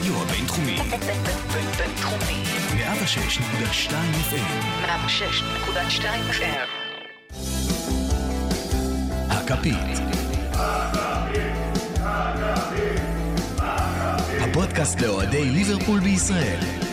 הרדיו הבינתחומי. בינתחומי. 106.2 FM. 106.2 FM. הכפית. הפודקאסט לאוהדי ליברפול בישראל.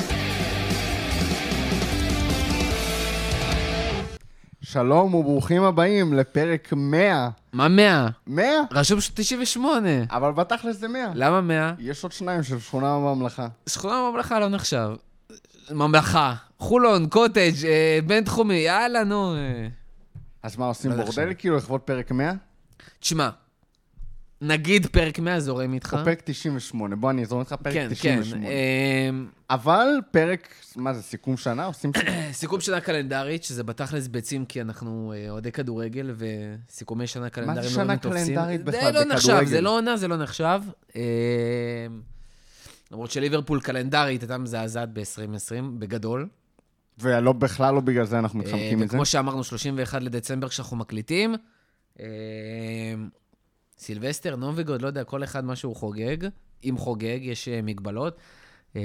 שלום וברוכים הבאים לפרק 100. מה 100? 100? רשום ש- 98. אבל בתכלס זה 100. למה 100? יש עוד שניים של שכונה בממלכה. שכונה ממלכה לא נחשב. ממלכה. חולון, קוטג', אה, בינתחומי, יאללה, נו. אה. אז מה, עושים לא בורדל. כאילו לכבוד פרק 100? תשמע, נגיד פרק 100 זורם איתך. או פרק 98? בוא, אני אזרום איתך פרק כן, כן. 98. אה, אבל פרק, מה זה, סיכום שנה? עושים סיכום? סיכום שנה קלנדרית, שזה בתכלס ביצים, כי אנחנו אה, אוהדי כדורגל, וסיכומי שנה קלנדריים שנה לא תופסים. קלנדרית בכלל זה לא נחשב, בכדורגל? זה לא עונה, זה לא נחשב. אה, למרות שליברפול קלנדרית הייתה מזעזעת ב-2020, בגדול. ולא, בכלל לא בגלל זה אנחנו מתחמקים אה, מזה. וכמו שאמרנו, 31 לדצמבר כשאנחנו מקליטים. סילבסטר, נובי גוד, לא יודע, כל אחד מה שהוא חוגג. אם חוגג, יש אה, מגבלות. אה,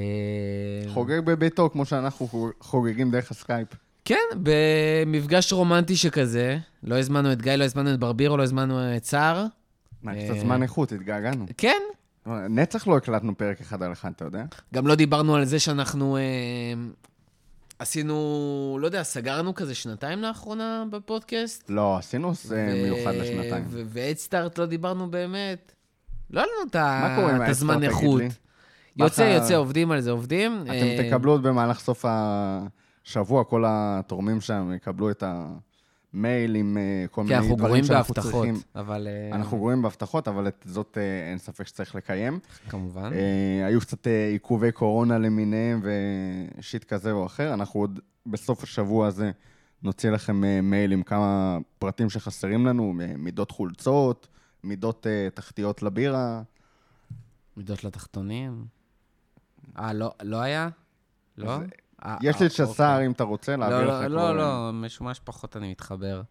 חוגג בביתו, כמו שאנחנו חוג- חוגגים דרך הסקייפ. כן, במפגש רומנטי שכזה. לא הזמנו את גיא, לא הזמנו את ברבירו, לא הזמנו את סער. מה, אה, קצת זמן איכות, התגעגענו. כן, נצח לא הקלטנו פרק אחד על אחד, אתה יודע? גם לא דיברנו על זה שאנחנו עשינו, לא יודע, סגרנו כזה שנתיים לאחרונה בפודקאסט. לא, עשינו זה ו- מיוחד לשנתיים. ו- והדסטארט לא דיברנו באמת. לא היה לנו את ה- הזמן איכות. יוצא, יוצא, עובדים על זה, עובדים. אתם אה, תקבלו עוד במהלך סוף השבוע, כל התורמים שם יקבלו את המייל עם אה, כל מיני אנחנו דברים שאנחנו בהבטחות, צריכים. אבל אה, אנחנו גרועים בהבטחות, אבל את זאת אה, אין ספק שצריך לקיים. כמובן. היו קצת עיכובי קורונה למיניהם ושיט כזה או אחר. אנחנו עוד בסוף השבוע הזה נוציא לכם מייל עם כמה פרטים שחסרים לנו, מידות חולצות, מידות תחתיות לבירה. מידות לתחתונים. אה, לא לא היה? לא? אה, יש אה, לי את שס"ר, אוקיי. אם אתה רוצה, לא, להעביר לא, לך. לא, כל- לא, משומש פחות אני מתחבר.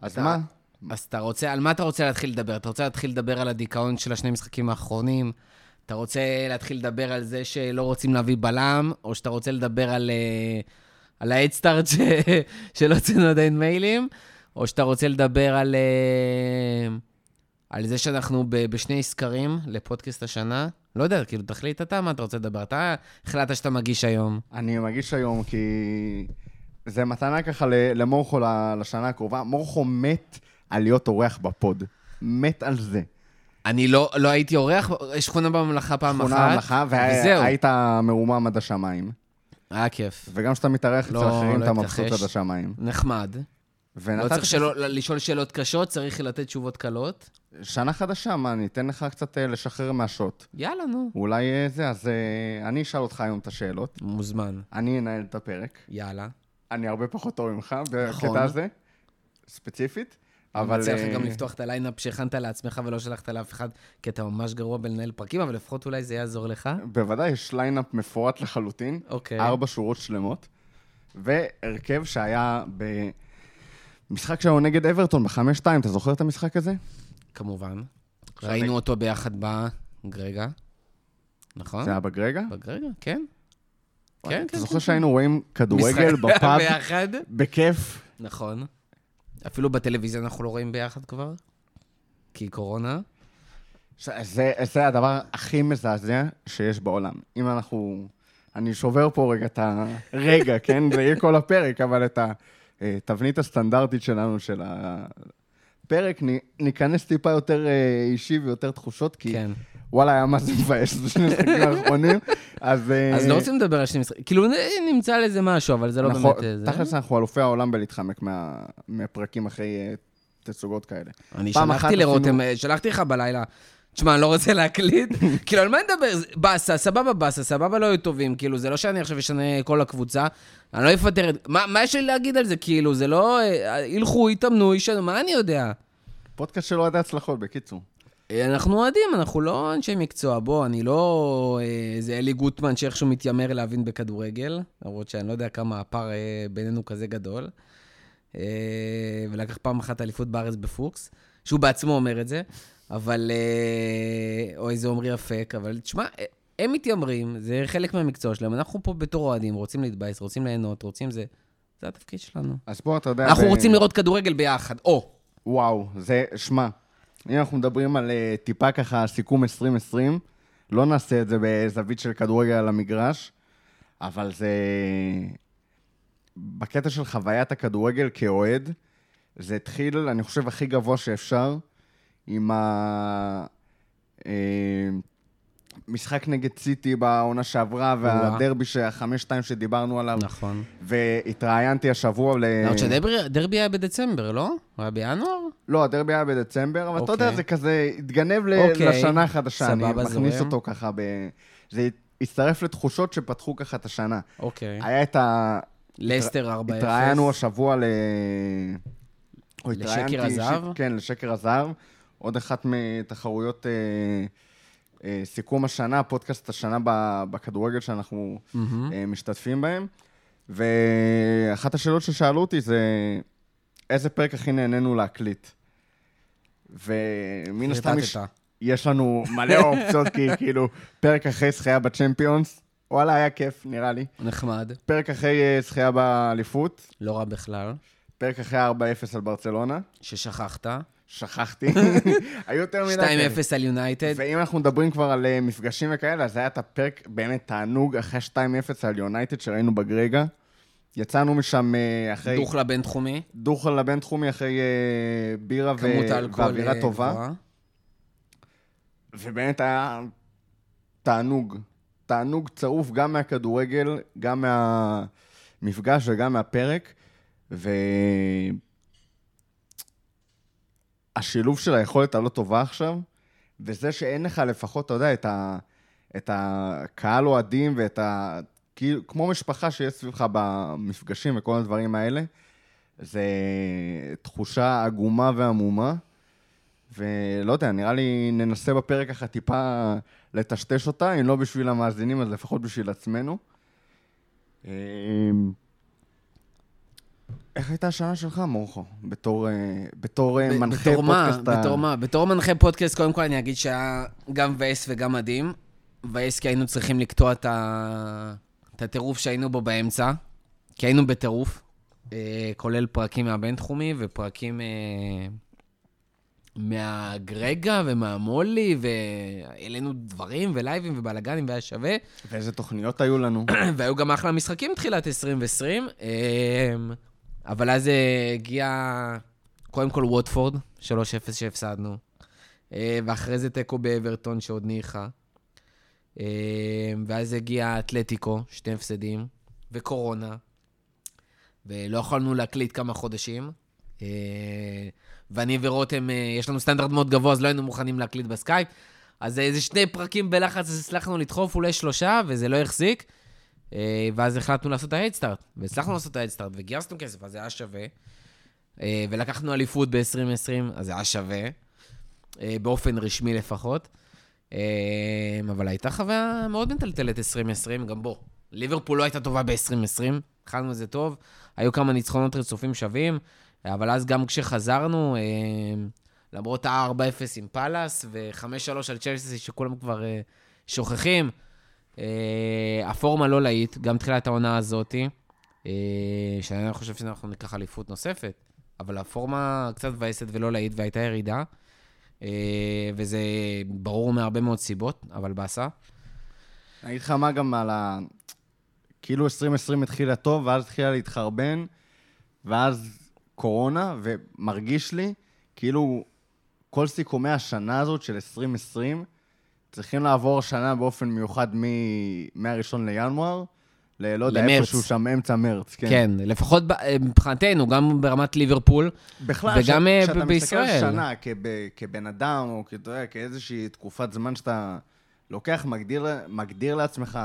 אז מה? אז אתה רוצה, על מה אתה רוצה להתחיל לדבר? אתה רוצה להתחיל לדבר על הדיכאון של השני משחקים האחרונים? אתה רוצה להתחיל לדבר על זה שלא רוצים להביא בלם? או שאתה רוצה לדבר על, אה, על ההדסטארט ש... שלא הוצאנו עדיין מיילים? או שאתה רוצה לדבר על, אה, על זה שאנחנו ב... בשני סקרים לפודקאסט השנה? לא יודע, כאילו, תחליט אתה מה אתה רוצה לדבר. אתה החלטת שאתה מגיש היום. אני מגיש היום כי זה מתנה ככה למורכו לשנה הקרובה. מורכו מת על להיות אורח בפוד. מת על זה. אני לא, לא הייתי אורח, שכונה בממלכה פעם אחת. שכונה המלאכה, וזהו. והיית מרומם עד השמיים. היה כיף. וגם כשאתה מתארח אצל לא, אחרים, לא אתה מבסוט. עד השמיים. נחמד. לא ונתתי צריך שלא, לשאול שאלות קשות, צריך לתת תשובות קלות. שנה חדשה, מה, אני אתן לך קצת אה, לשחרר מהשוט. יאללה, נו. אולי אה, זה, אז אה, אני אשאל אותך היום את השאלות. מוזמן. אני אנהל את הפרק. יאללה. אני הרבה פחות טוב ממך נכון. בקטע הזה, ספציפית. אבל... אני מציע לך גם לפתוח את ה lineup שהכנת לעצמך ולא שלחת לאף אחד, כי אתה ממש גרוע בלנהל פרקים, אבל לפחות אולי זה יעזור לך. בוודאי, יש lineup מפורט לחלוטין. אוקיי. ארבע שורות שלמות. והרכב שהיה במשחק שלנו נגד אברטון בחמש-שתיים, אתה זוכר את המשחק הזה? כמובן. ראינו אותו ביחד בגרגה. נכון? זה היה בגרגע? בגרגה, כן. וואי, כן, אתה כן, זוכר כן, שהיינו רואים כדורגל בפאב ביחד. בכיף? נכון. אפילו בטלוויזיה אנחנו לא רואים ביחד כבר, כי קורונה. זה, זה הדבר הכי מזעזע שיש בעולם. אם אנחנו... אני שובר פה רגע את הרגע, כן? זה יהיה כל הפרק, אבל את התבנית הסטנדרטית שלנו, של הפרק, ניכנס טיפה יותר אה, אישי ויותר תחושות, כי כן. וואלה, היה מה זה מבאס בשני המשחקים האחרונים. אז... אה, אז לא רוצים לדבר על שני משחקים. כאילו, נמצא על איזה משהו, אבל זה לא אנחנו- באמת... אה, זה. תכלס אנחנו אלופי העולם בלהתחמק מה- מהפרקים אחרי אה, תצוגות כאלה. אני שלחתי לרותם, אה, שלחתי לך בלילה. תשמע, אני לא רוצה להקליט. כאילו, על מה נדבר? באסה, סבבה באסה, סבבה לא היו טובים. כאילו, זה לא שאני עכשיו אשנה כל הקבוצה. אני לא אפטר את... מה מה יש לי להגיד על זה? כאילו, זה לא... אה, ילכו, יתאמנו, ישנו, מה אני יודע? פודקאסט של אוהדי הצלחות, בקיצור. אה, אנחנו אוהדים, אנחנו לא אנשי מקצוע. בוא, אני לא אה, איזה אלי גוטמן שאיכשהו מתיימר להבין בכדורגל, למרות שאני לא יודע כמה הפער אה, בינינו כזה גדול. אה, ולקח פעם אחת אליפות בארץ בפוקס, שהוא בעצמו אומר את זה, אבל... אה, או איזה עומרי אפק, אבל תשמע, הם מתיימרים, זה חלק מהמקצוע שלהם. אנחנו פה בתור אוהדים, רוצים להתבאס, רוצים ליהנות, רוצים זה. זה התפקיד שלנו. אז פה אתה יודע... אנחנו ב- רוצים לראות כדורגל ביחד, או. וואו, זה, שמע, אם אנחנו מדברים על אה, טיפה ככה סיכום 2020, לא נעשה את זה בזווית של כדורגל על המגרש, אבל זה... בקטע של חוויית הכדורגל כאוהד, זה התחיל, אני חושב, הכי גבוה שאפשר, עם ה... אה, משחק נגד סיטי בעונה שעברה, והדרבי שהחמש-שתיים שדיברנו עליו, נכון. והתראיינתי השבוע ל... למרות שהדרבי היה בדצמבר, לא? הוא היה בינואר? לא, הדרבי היה בדצמבר, אבל אתה יודע, אוקיי. זה כזה התגנב אוקיי. לשנה החדשה. אני מכניס. אותו ככה ב... זה הצטרף לתחושות שפתחו ככה את השנה. אוקיי. היה את ה... לסטר 4-0. התראיינו השבוע ל... לשקר הזהב? כן, לשקר הזהב. עוד אחת מתחרויות אה, אה, סיכום השנה, פודקאסט השנה בכדורגל שאנחנו מהמם. אה, משתתפים בהם. ואחת השאלות ששאלו אותי זה, איזה פרק הכי נהנינו להקליט? ומן הסתם יש. יש לנו מלא אופציות, כי כאילו, פרק אחרי זכייה בצ'מפיונס, וואלה, היה כיף, נראה לי. נחמד, פרק אחרי אה, זכייה באליפות, לא רע בכלל. פרק אחרי 4-0 על ברצלונה, ששכחת. שכחתי, היו יותר מדי. 2-0 כאלה. על יונייטד. ואם אנחנו מדברים כבר על אה, מפגשים וכאלה, אז היה את הפרק באמת תענוג אחרי 2-0 על יונייטד שראינו בגרגה. יצאנו משם אה, אחרי... דוכלה בינתחומי. דוכן לבינתחומי אחרי אה, בירה ו... ואווירה טובה. גבוהה. ובאמת היה תענוג. תענוג צרוף גם מהכדורגל, גם מהמפגש וגם מהפרק. והשילוב של היכולת הלא טובה עכשיו, וזה שאין לך לפחות, אתה יודע, את, ה... את הקהל אוהדים ואת ה... כאילו, כמו משפחה שיש סביבך במפגשים וכל הדברים האלה, זה תחושה עגומה ועמומה. ולא יודע, נראה לי ננסה בפרק ככה טיפה לטשטש אותה, אם לא בשביל המאזינים, אז לפחות בשביל עצמנו. איך הייתה השנה שלך, מורכו? בתור, אה, בתור אה, ב- מנחה בתור מה? פודקאסט ה- בתור מה? בתור מנחה פודקאסט, קודם כל אני אגיד שהיה גם מבאס וגם מדהים. מבאס כי היינו צריכים לקטוע את ה- את הטירוף שהיינו בו באמצע, כי היינו בטירוף, אה, כולל פרקים מהבינתחומי ופרקים אה, מהגרגה ומהמולי, והעלינו דברים ולייבים ובלאגנים והיה שווה. ואיזה תוכניות היו לנו. והיו גם אחלה משחקים תחילת 2020, אמ, אבל אז אה, הגיע קודם כל ווטפורד, 3-0 שהפסדנו, אה, ואחרי זה תיקו באברטון שעוד ניחא, אמ, ואז הגיע אתלטיקו, שתי הפסדים, וקורונה, ולא יכולנו להקליט כמה חודשים. אה, ואני ורותם, אה, יש לנו סטנדרט מאוד גבוה, אז לא היינו מוכנים להקליט בסקייפ. אז איזה שני פרקים בלחץ, אז הצלחנו לדחוף אולי שלושה, וזה לא החזיק. אה, ואז החלטנו לעשות את ההדסטארט, והצלחנו לעשות את ההדסטארט, וגייסנו כסף, אז זה היה שווה. אה, ולקחנו אליפות ב-2020, אז זה היה שווה. אה, באופן רשמי לפחות. אבל הייתה חוויה מאוד מטלטלת 2020, גם בו. ליברפול לא הייתה טובה ב-2020, התחלנו את זה טוב, היו כמה ניצחונות רצופים שווים, אבל אז גם כשחזרנו, למרות ה-4-0 עם פאלאס ו-5-3 על צ'לסי, שכולם כבר שוכחים, הפורמה לא להיט, גם תחילת העונה הזאתי, אה, שאני חושב שאנחנו ניקח אליפות נוספת, אבל הפורמה קצת מבאסת ולא להיט, והייתה ירידה, אה, וזה ברור מהרבה מאוד סיבות, אבל באסה. אני אגיד לך מה גם על ה... כאילו 2020 התחילה טוב, ואז התחילה להתחרבן, ואז קורונה, ומרגיש לי כאילו כל סיכומי השנה הזאת של 2020 צריכים לעבור השנה באופן מיוחד מ- מהראשון לינואר, ללא יודע. איפשהו שם אמצע מרץ. כן. כן, לפחות אה, מבחינתנו, גם ברמת ליברפול, בכלל, וגם, אה, כשאתה ב- מסתכל על בישראל. שנה כב- כבן אדם, או יודע, כאיזושהי תקופת זמן שאתה לוקח, מגדיר, מגדיר לעצמך,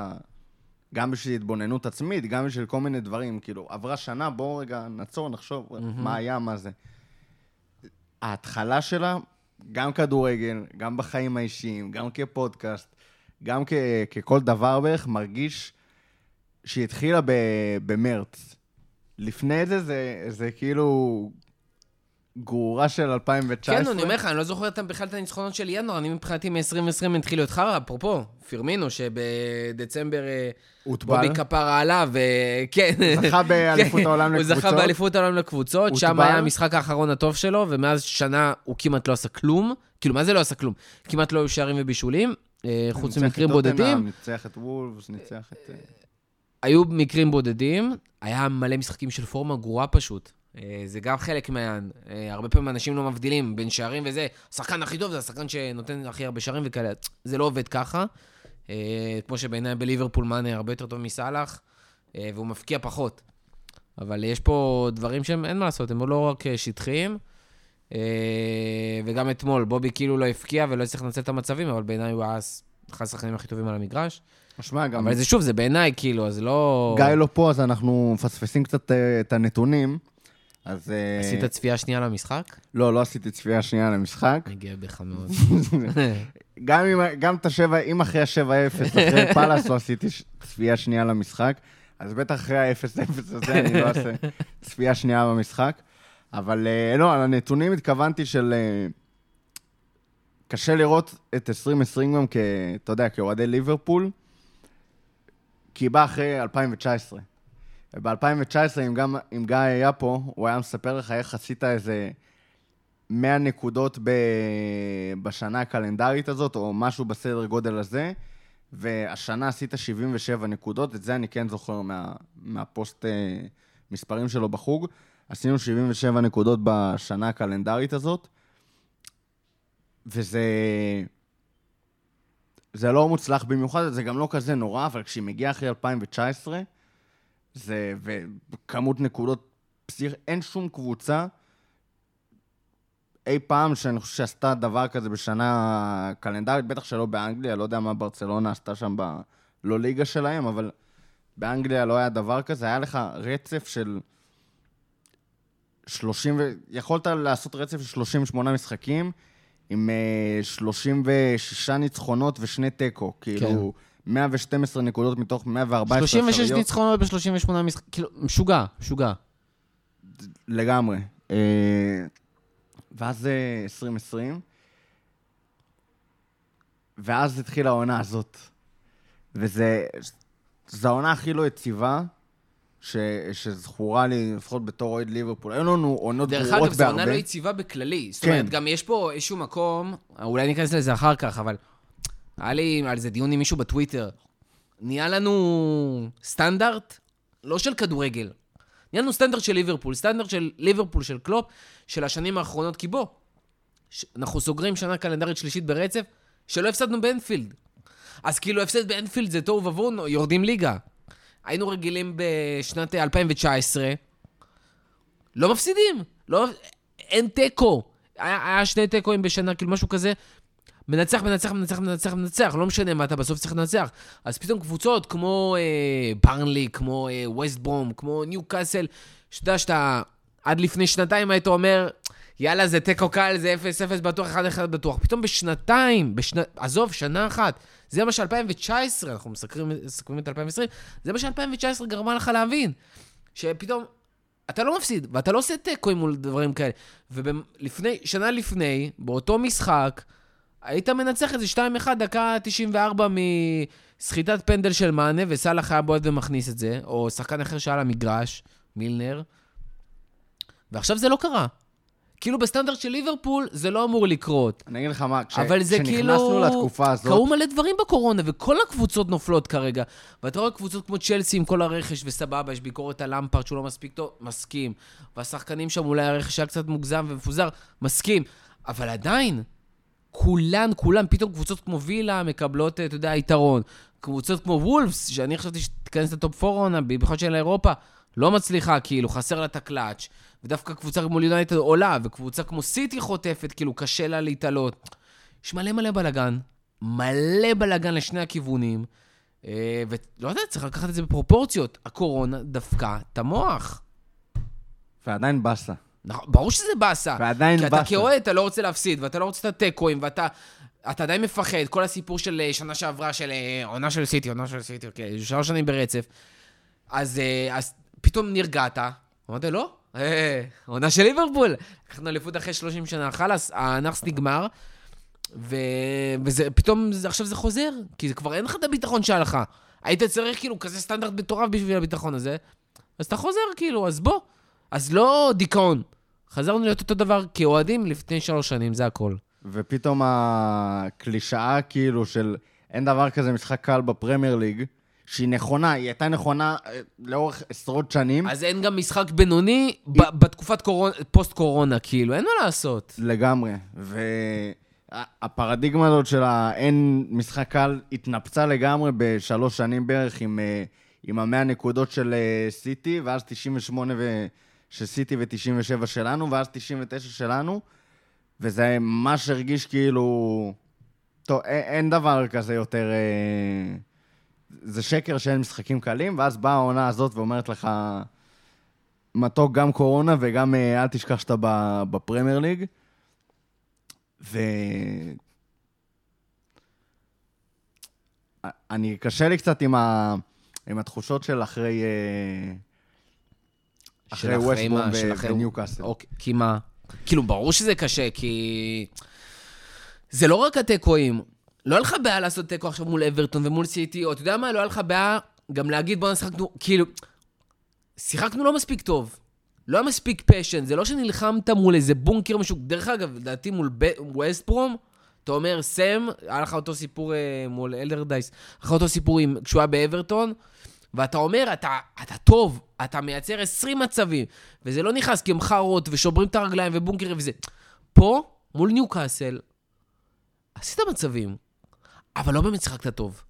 גם בשביל התבוננות עצמית, גם בשביל כל מיני דברים, כאילו, עברה שנה, בואו רגע נעצור, נחשוב מה היה, מה זה. ההתחלה שלה, גם כדורגל, גם בחיים האישיים, גם כפודקאסט, גם כ- ככל דבר בערך, מרגיש שהיא התחילה ב- במרץ. לפני זה, זה, זה כאילו גרורה של 2019. כן, אני אומר לך, אני לא זוכר בכלל את הניצחונות של ינואר, אני מבחינתי מ-2020 התחיל להיות חרא, אפרופו, פירמינו, שבדצמבר אה, הוטבל. בובי כפרה עליו, וכן. זכה באליפות כן, העולם הוא זכה לקבוצות. באליפות העולם לקבוצות, שם. היה המשחק האחרון הטוב שלו, ומאז שנה הוא כמעט לא עשה כלום. כאילו, מה זה לא עשה כלום? כמעט לא היו שערים ובישולים, אה, חוץ ממקרים בודדים. ניצח את וולפס, ניצח את... אה, היו מקרים בודדים, היה מלא משחקים של פורמה גרועה פשוט. אה, זה גם חלק מהעניין. אה, הרבה פעמים אנשים לא מבדילים בין שערים וזה. השחקן הכי טוב זה השחקן שנותן הכי הרבה שערים וכאלה. זה לא עובד ככה. אה, כמו שבעיניי בליברפול מאנה הרבה יותר טוב מסאלח, והוא מפקיע פחות. אבל יש פה דברים שהם, אין מה לעשות, הם לא רק שטחיים. וגם אתמול, בובי כאילו לא הפקיע ולא הצליח לנצל את המצבים, אבל בעיניי הוא היה אחד השחקנים הכי טובים על המגרש. שמע, גם אבל זה שוב, זה בעיניי, כאילו, אז לא... גיא לא פה, אז אנחנו מפספסים קצת את הנתונים. אז... אה, עשית צפייה שנייה למשחק? לא, לא עשיתי צפייה שנייה למשחק. אני גאה בך מאוד. גם, אם, גם את השבע, אם אחרי ה-7-0, אחרי פאלאס לא עשיתי צפייה שנייה למשחק, אז בטח אחרי ה-0-0 הזה אני לא אעשה צפייה שנייה במשחק. אבל אה, לא, על הנתונים התכוונתי של... אה, קשה לראות את 2020 גם כ... אתה יודע, כאוהדי ליברפול, כי היא באה אחרי 2019. וב-2019, אם, אם גיא היה פה, הוא היה מספר לך איך עשית איזה 100 נקודות ב... בשנה הקלנדרית הזאת, או משהו בסדר גודל הזה, והשנה עשית 77 נקודות, את זה אני כן זוכר מה... מהפוסט אה, מספרים שלו בחוג. עשינו 77 נקודות בשנה הקלנדרית הזאת, וזה... זה לא מוצלח במיוחד, זה גם לא כזה נורא, אבל כשהיא מגיעה אחרי 2019, זה... וכמות נקודות פסיכ... אין שום קבוצה אי פעם שאני חושב שעשתה דבר כזה בשנה קלנדרית, בטח שלא באנגליה, לא יודע מה ברצלונה עשתה שם בלא ליגה שלהם, אבל באנגליה לא היה דבר כזה, היה לך רצף של 30, ו... יכולת לעשות רצף של 38 משחקים עם אה, 36 ניצחונות ושני תיקו, כאילו 112 נקודות מתוך 114 36 אפשריות. ניצחונות ב-38 משחקים, כאילו, משוגע, משוגע. לגמרי. אה, ואז אה, 2020, ואז התחילה העונה הזאת. וזה... זו העונה הכי לא יציבה ש, שזכורה לי, לפחות בתור אוהד ליברפול. היו לנו עונות דרך גרועות אגב, זו עונה בהרבה. לא יציבה בכללי. זאת כן. אומרת, גם יש פה איזשהו מקום, אולי ניכנס לזה אחר כך, אבל היה לי על זה דיון עם מישהו בטוויטר. נהיה לנו סטנדרט, לא של כדורגל, נהיה לנו סטנדרט של ליברפול, סטנדרט של ליברפול, של קלופ, של השנים האחרונות, כי בוא, אנחנו סוגרים שנה קלנדרית שלישית ברצף, שלא הפסדנו באנפילד. אז כאילו, הפסד באנפילד זה תוהו ובוהו, יורדים ליגה. היינו רגילים בשנת 2019, לא מפסידים. לא, אין תיקו. היה, היה שני תיקואים בשנה, כאילו משהו כזה. מנצח, מנצח, מנצח, מנצח, מנצח, לא משנה מה אתה בסוף צריך לנצח. אז פתאום קבוצות כמו אה, ברנלי, כמו אה, ווסט ברום, כמו ניו קאסל, שאתה יודע שאתה עד לפני שנתיים היית אומר, יאללה, זה תיקו קל, זה 0-0 בטוח, 1-1 בטוח. פתאום בשנתיים, בשנ... עזוב, שנה אחת, זה מה ש-2019, אנחנו מסקרים, מסכמים את 2020, זה מה ש-2019 גרמה לך להבין. שפתאום אתה לא מפסיד, ואתה לא עושה תיקו מול דברים כאלה. ולפני, שנה לפני, באותו משחק, היית מנצח איזה 2-1, דקה 94 מסחיטת פנדל של מאנה, וסאלח היה בועט ומכניס את זה, או שחקן אחר שהיה על המגרש, מילנר, ועכשיו זה לא קרה. כאילו בסטנדרט של ליברפול זה לא אמור לקרות. אני אגיד לך מה, כש, אבל זה כאילו... כשנכנסנו לתקופה הזאת, קרו מלא דברים בקורונה, וכל הקבוצות נופלות כרגע. ואתה רואה קבוצות כמו צ'לסי עם כל הרכש, וסבבה, יש ביקורת על למפרט שהוא לא מספיק טוב, מסכים. והשחקנים שם, אולי הרכש היה קצת מוגזם ומפוזר, מסכים. אבל עדיין, כולן, כולן, פתאום קבוצות כמו וילה מקבלות, אתה יודע, יתרון. קבוצות כמו וולפס, שאני חשבתי שתיכנס לטופ 4 עונה, במיוחד של אירופה, לא מצליחה, כאילו, חסר לה את הקלאץ'. ודווקא קבוצה כמו ליונייטד עולה, וקבוצה כמו סיטי חוטפת, כאילו, קשה לה להתעלות. יש מלא מלא בלאגן, מלא בלאגן לשני הכיוונים, אה, ולא יודע, צריך לקחת את זה בפרופורציות. הקורונה דפקה את המוח. ועדיין באסה. נכון, ברור שזה באסה. ועדיין כי אתה באסה. כאוהד, אתה לא רוצה להפסיד, ואתה לא רוצה את התיקואים, ואתה... אתה עדיין מפחד, כל הסיפור של אה, שנה שעברה, של אה, עונה של סיטי, עונה של סיטי, אוקיי, שלוש שנים ברצף. אז, אה, אז פתאום נרגעת, אמרתי, לא, אה, עונה של ליברפול. לקחנו אליפות אחרי 30 שנה, חלאס, הנאחס נגמר, ו... וזה, פתאום, עכשיו זה חוזר, כי זה כבר אין לך את הביטחון שהיה לך. היית צריך כאילו כזה סטנדרט מטורף בשביל הביטחון הזה, אז אתה חוזר כאילו, אז בוא. אז לא דיכאון. חזרנו להיות אותו דבר כאוהדים לפני שלוש שנים, זה הכל. ופתאום הקלישאה כאילו של אין דבר כזה משחק קל בפרמייר ליג, שהיא נכונה, היא הייתה נכונה אה, לאורך עשרות שנים. אז אין גם משחק בינוני ב- בתקופת קורונה, פוסט-קורונה, כאילו, אין מה לעשות. לגמרי. והפרדיגמה הזאת של האין משחק קל התנפצה לגמרי בשלוש שנים בערך עם, אה, עם המאה נקודות של אה, סיטי, ואז 98 ו... של סיטי ו-97 שלנו, ואז 99 שלנו, וזה ממש הרגיש כאילו... טוב, אין, אין דבר כזה יותר... אה, זה שקר שאין משחקים קלים, ואז באה העונה הזאת ואומרת לך, מתוק גם קורונה וגם אה, אל תשכח שאתה בפרמייר ליג. ו... אני, קשה לי קצת עם, ה... עם התחושות של אחרי... אה, אחרי ווסטבורם וניוקאסל. אוקיי, כי מה? כאילו, ברור שזה קשה, כי... זה לא רק התיקואים. לא היה לך בעיה לעשות תיקו עכשיו מול אברטון ומול סיטי, או אתה יודע מה? לא היה לך בעיה גם להגיד, בוא נשחקנו... כאילו, שיחקנו לא מספיק טוב. לא היה מספיק פשן, זה לא שנלחמת מול איזה בונקר משהו. דרך אגב, לדעתי מול ב- ווסטברום, אתה אומר, סם, היה לך אותו סיפור אה, מול אלדרדייס, היה לך אותו סיפור עם, כשהוא היה באברטון, ואתה אומר, אתה, אתה טוב, אתה מייצר 20 מצבים, וזה לא נכנס כי הם חארות ושוברים את הרגליים ובונקרים וזה. פה, מול ניוקאסל, עשית מצבים, אבל לא באמת שיחקת טוב.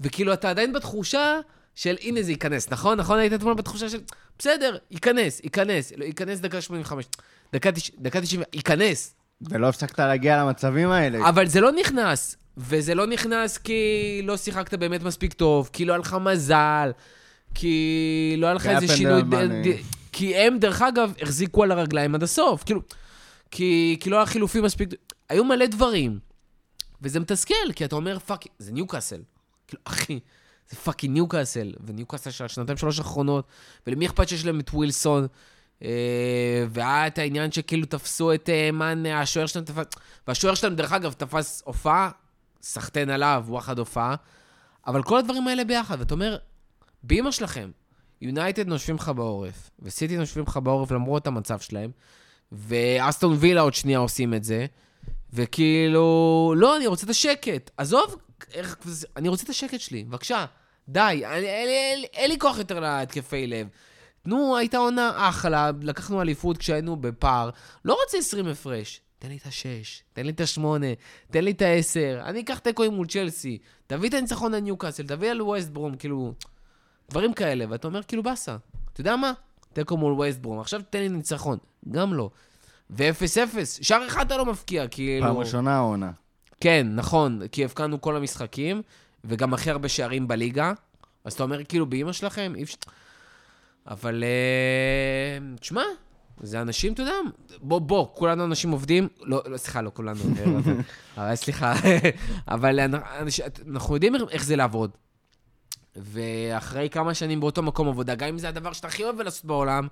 וכאילו, אתה עדיין בתחושה של הנה זה ייכנס, נכון? נכון? היית אתמול בתחושה של בסדר, ייכנס, ייכנס, לא, ייכנס דקה 85, דקה 90, דקה 90, ייכנס. ולא הפסקת להגיע למצבים האלה. אבל זה לא נכנס. וזה לא נכנס כי לא שיחקת באמת מספיק טוב, כי לא היה לך מזל, כי לא היה לך איזה שינוי... מאנה. ד- ד- כי הם, דרך אגב, החזיקו על הרגליים עד הסוף. כאילו, כי, כי לא היה חילופים מספיק... היו מלא דברים. וזה מתסכל, כי אתה אומר, fuck, זה ניוקאסל. כאילו, אחי, זה fucking ניוקאסל. וניוקאסל של השנתיים שלוש האחרונות, ולמי אכפת שיש להם את ווילסון? אה, והיה את העניין שכאילו תפסו את אה, מאן, השוער שלהם תפס... והשוער שלהם, דרך אגב, תפס הופעה, סחטיין עליו, וואחד הופעה. אבל כל הדברים האלה ביחד, ואתה אומר, באמא שלכם, יונייטד נושבים לך בעורף, וסיטי נושבים לך בעורף למרות המצב שלהם, ואסטון וילה עוד שנייה עושים את זה, וכאילו, לא, אני רוצה את השקט. עזוב, איך, אני רוצה את השקט שלי, בבקשה. די, אין לי כוח יותר להתקפי לב. תנו, הייתה עונה אחלה, לקחנו אליפות כשהיינו בפער. לא רוצה 20 הפרש. תן לי את השש, תן לי את השמונה, תן לי את העשר. אני אקח תיקו מול צ'לסי. תביא את הניצחון על ניוקאסל, תביא על ווסט ברום, כאילו... דברים כאלה, ואתה אומר, כאילו, באסה. אתה יודע מה? תיקו מול ווסט ברום, עכשיו תן לי ניצחון. גם לא. ו-0-0, שער אחד אתה לא מפקיע, כאילו... פעם ראשונה העונה. כן, נכון, כי הבקענו כל המשחקים, וגם הכי הרבה שערים בליגה. אז אתה אומר, כאילו, באימא שלכם, אי אפשר... אבל, אה, תשמע, זה אנשים, אתה יודע, בוא, בוא, כולנו אנשים עובדים, לא, לא סליחה, לא כולנו, אה, אבל- אבל סליחה, אבל אנש- אנחנו יודעים איך זה לעבוד. ואחרי כמה שנים באותו מקום עבודה, גם אם זה הדבר שאתה הכי אוהב לעשות בעולם,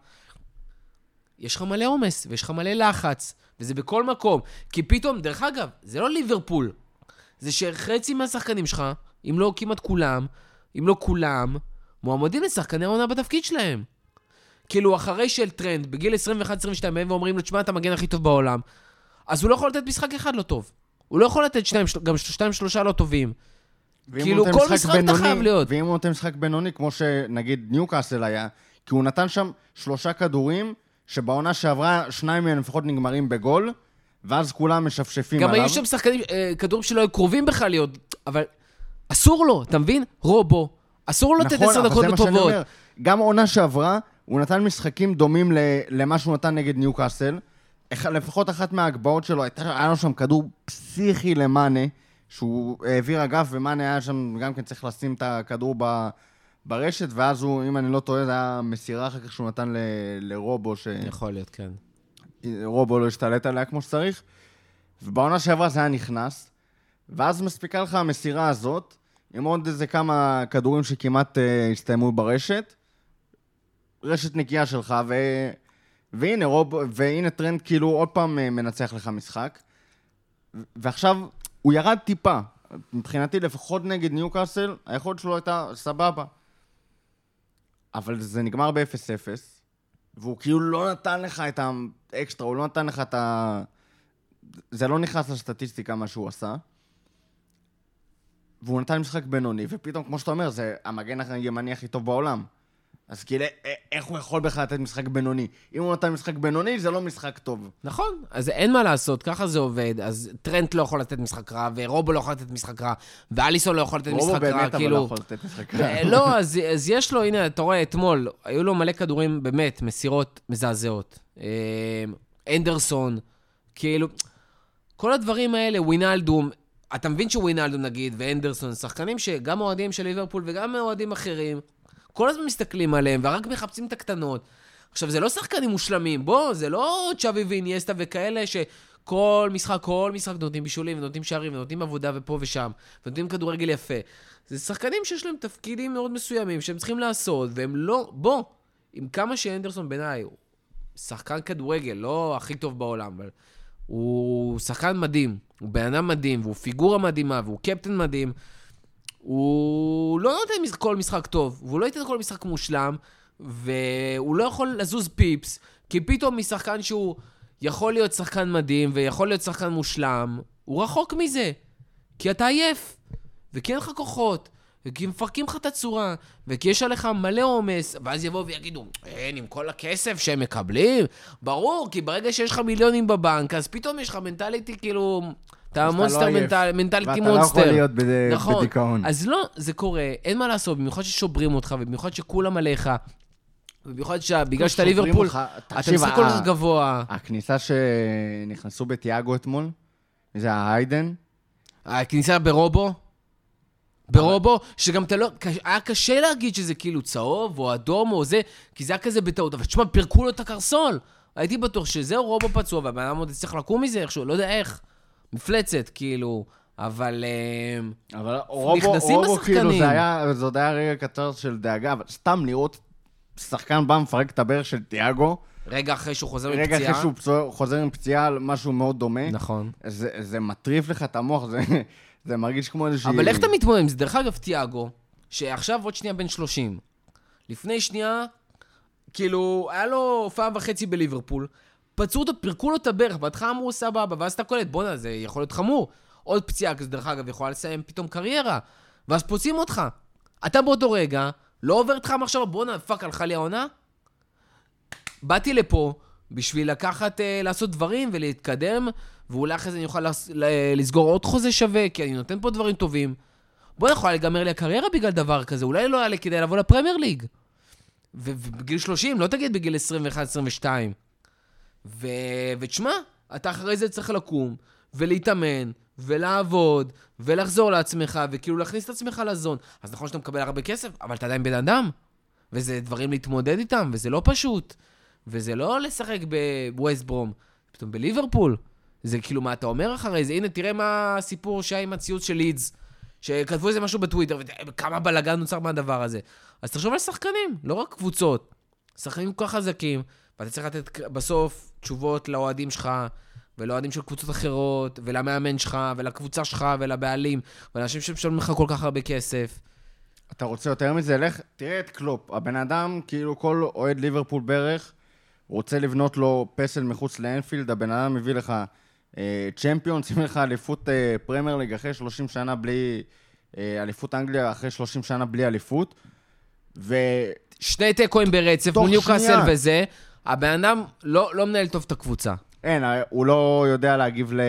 יש לך מלא עומס, ויש לך מלא לחץ, וזה בכל מקום. כי פתאום, דרך אגב, זה לא ליברפול, זה שחצי מהשחקנים שלך, אם לא כמעט כולם, אם לא כולם, מועמדים לשחקני העונה בתפקיד שלהם. כאילו, אחרי של טרנט, בגיל 21-22, באים ואומרים לו, תשמע, אתה המגן הכי טוב בעולם, אז הוא לא יכול לתת משחק אחד לא טוב. הוא לא יכול לתת שניים, גם שניים, שלושה לא טובים. כאילו, כל משחק אתה חייב להיות. ואם הוא נותן משחק בינוני, כמו שנגיד ניוקאסל היה, כי הוא נתן שם שלושה כדורים, שבעונה שעברה שניים מהם לפחות נגמרים בגול, ואז כולם משפשפים גם עליו. היו שם שחקנים, אה, כדורים שלא היו קרובים בכלל להיות, אבל אסור לו, אתה מבין? רובו. אסור לו לתת נכון, עשר אבל דקות זה מה שאני טובות. אומר. גם עונה שעברה, הוא נתן משחקים דומים למה שהוא נתן נגד ניוקאסל. לפחות אחת מההגבהות שלו, היה לו שם כדור פסיכי למאנה, שהוא העביר אגף, ומאנה היה שם גם כן צריך לשים את הכדור ב, ברשת, ואז הוא, אם אני לא טועה, זה היה מסירה אחר כך שהוא נתן ל, לרובו, יכול להיות, כן. שרובו לא השתלט עליה כמו שצריך. ובעונה שעברה זה היה נכנס, ואז מספיקה לך המסירה הזאת, עם עוד איזה כמה כדורים שכמעט uh, הסתיימו ברשת. רשת נקייה שלך, ו... והנה, רוב... והנה טרנד כאילו עוד פעם אה, מנצח לך משחק. ועכשיו, הוא ירד טיפה. מבחינתי, לפחות נגד ניוקאסל, היכולת שלו הייתה סבבה. אבל זה נגמר ב-0-0, והוא כאילו לא נתן לך את האקסטרה, הוא לא נתן לך את ה... זה לא נכנס לסטטיסטיקה מה שהוא עשה. והוא נתן משחק בינוני, ופתאום, כמו שאתה אומר, זה המגן הימני הכי טוב בעולם. אז כאילו, א- איך הוא יכול בכלל לתת משחק בינוני? אם הוא נתן משחק בינוני, זה לא משחק טוב. נכון, אז אין מה לעשות, ככה זה עובד. אז טרנט לא יכול לתת משחק רע, ורובו לא יכול לתת משחק רע, ואליסון לא יכול לתת רובו משחק רע, באמת אבל כאילו... לא יכול לתת משחק רע. אה, לא, אז, אז יש לו, הנה, אתה רואה, אתמול, היו לו מלא כדורים, באמת, מסירות מזעזעות. אה, אנדרסון, כאילו, כל הדברים האלה, ווינלדום, אתה מבין שווינלדום, נגיד, ואנדרסון, שחקנים שגם אוהדים של ליברפול וגם אוהדים אחרים, כל הזמן מסתכלים עליהם, ורק מחפשים את הקטנות. עכשיו, זה לא שחקנים מושלמים, בוא, זה לא צ'אבי ואיניאסטה וכאלה שכל משחק, כל משחק נותנים בישולים, ונותנים שערים, ונותנים עבודה ופה ושם, ונותנים כדורגל יפה. זה שחקנים שיש להם תפקידים מאוד מסוימים שהם צריכים לעשות, והם לא... בוא, עם כמה שאנדרסון בעיניי הוא שחקן כדורגל, לא הכי טוב בעולם, אבל הוא שחקן מדהים, הוא בן אדם מדהים, והוא פיגורה מדהימה, והוא קפטן מדהים. הוא לא נותן כל משחק טוב, והוא לא ייתן כל משחק מושלם, והוא לא יכול לזוז פיפס, כי פתאום משחקן שהוא יכול להיות שחקן מדהים ויכול להיות שחקן מושלם, הוא רחוק מזה. כי אתה עייף, וכי אין לך כוחות, וכי מפרקים לך את הצורה, וכי יש עליך מלא עומס, ואז יבואו ויגידו, אין, עם כל הכסף שהם מקבלים? ברור, כי ברגע שיש לך מיליונים בבנק, אז פתאום יש לך מנטליטי כאילו... אתה מונסטר לא עייף. מנטל, מנטליטי ואתה לא מונסטר. יכול להיות בד- נכון. בדיכאון. אז לא, זה קורה, אין מה לעשות, במיוחד ששוברים אותך, ובמיוחד שכולם עליך, ובמיוחד שבגלל שאתה ליברפול. אתה משחק כל כך גבוה. הכניסה שנכנסו בתיאגו אתמול, זה ההיידן. הכניסה ברובו, ברובו, שגם אתה לא, היה קשה להגיד שזה כאילו צהוב או אדום או זה, כי זה היה כזה בטעות, אבל תשמע, פירקו לו את הקרסול. הייתי בטוח שזהו רובו פצוע, והבן אדם עוד יצטרך לקום מזה איכשהו, לא יודע איך. מפלצת, כאילו, אבל... אה, אבל רובו, נכנסים רובו כאילו. זה היה, זה עוד היה רגע קצר של דאגה, אבל סתם לראות שחקן בא מפרק את הברך של תיאגו, רגע אחרי שהוא חוזר רגע מפציעה. אחרי שהוא פצוע, חוזר עם פציעה על משהו מאוד דומה, נכון. זה, זה מטריף לך את המוח, זה, זה מרגיש כמו איזושהי... אבל איך אתה מתמודד עם זה? דרך אגב, תיאגו, שעכשיו עוד שנייה בן 30. לפני שנייה, כאילו, היה לו הופעה וחצי בליברפול, פצעו אותו, פירקו לו את הברך, בהתחלה אמרו סבבה, ואז אתה קולט, בואנה, זה יכול להיות חמור. עוד פציעה כזו, דרך אגב, יכולה לסיים פתאום קריירה. ואז פוצעים אותך. אתה באותו רגע, לא עובר איתך מחשבה, בואנה, fuck, הלכה לי העונה? באתי לפה בשביל לקחת, אה, לעשות דברים ולהתקדם, ואולי אחרי זה אני אוכל לס- לסגור עוד חוזה שווה, כי אני נותן פה דברים טובים. בוא, יכולה להיגמר לי הקריירה בגלל דבר כזה, אולי לא היה לי כדאי לבוא לפרמייר ליג. ובגיל 30, לא תגיד בגיל 21-22. ו- ותשמע, אתה אחרי זה צריך לקום, ולהתאמן, ולעבוד, ולחזור לעצמך, וכאילו להכניס את עצמך לזון. אז נכון שאתה מקבל הרבה כסף, אבל אתה עדיין בן אדם. וזה דברים להתמודד איתם, וזה לא פשוט. וזה לא לשחק בווסט ברום, פתאום בליברפול. זה כאילו, מה אתה אומר אחרי זה? הנה, תראה מה הסיפור שהיה עם הציוץ של לידס, שכתבו איזה משהו בטוויטר, וכמה בלאגן נוצר מהדבר הזה. אז תחשוב על שחקנים, לא רק קבוצות. שחקנים כל כך חזקים, ואתה צריך לתת בסוף תשובות לאוהדים שלך, ולאוהדים של קבוצות אחרות, ולמאמן שלך, ולקבוצה שלך, ולבעלים, ולאנשים שמשלמים לך כל כך הרבה כסף. אתה רוצה יותר מזה? לך, תראה את קלופ. הבן אדם, כאילו כל אוהד ליברפול בערך, רוצה לבנות לו פסל מחוץ לאנפילד, הבן אדם מביא לך אה, צ'מפיון, שים לך אליפות אה, פרמייר ליג אחרי 30 שנה בלי... אה, אליפות אנגליה אחרי 30 שנה בלי אליפות. ו... שני תיקואים ברצף מול ניוקאסל. וזה, הבן אדם לא, לא מנהל טוב את הקבוצה. אין, הוא לא יודע להגיב ל...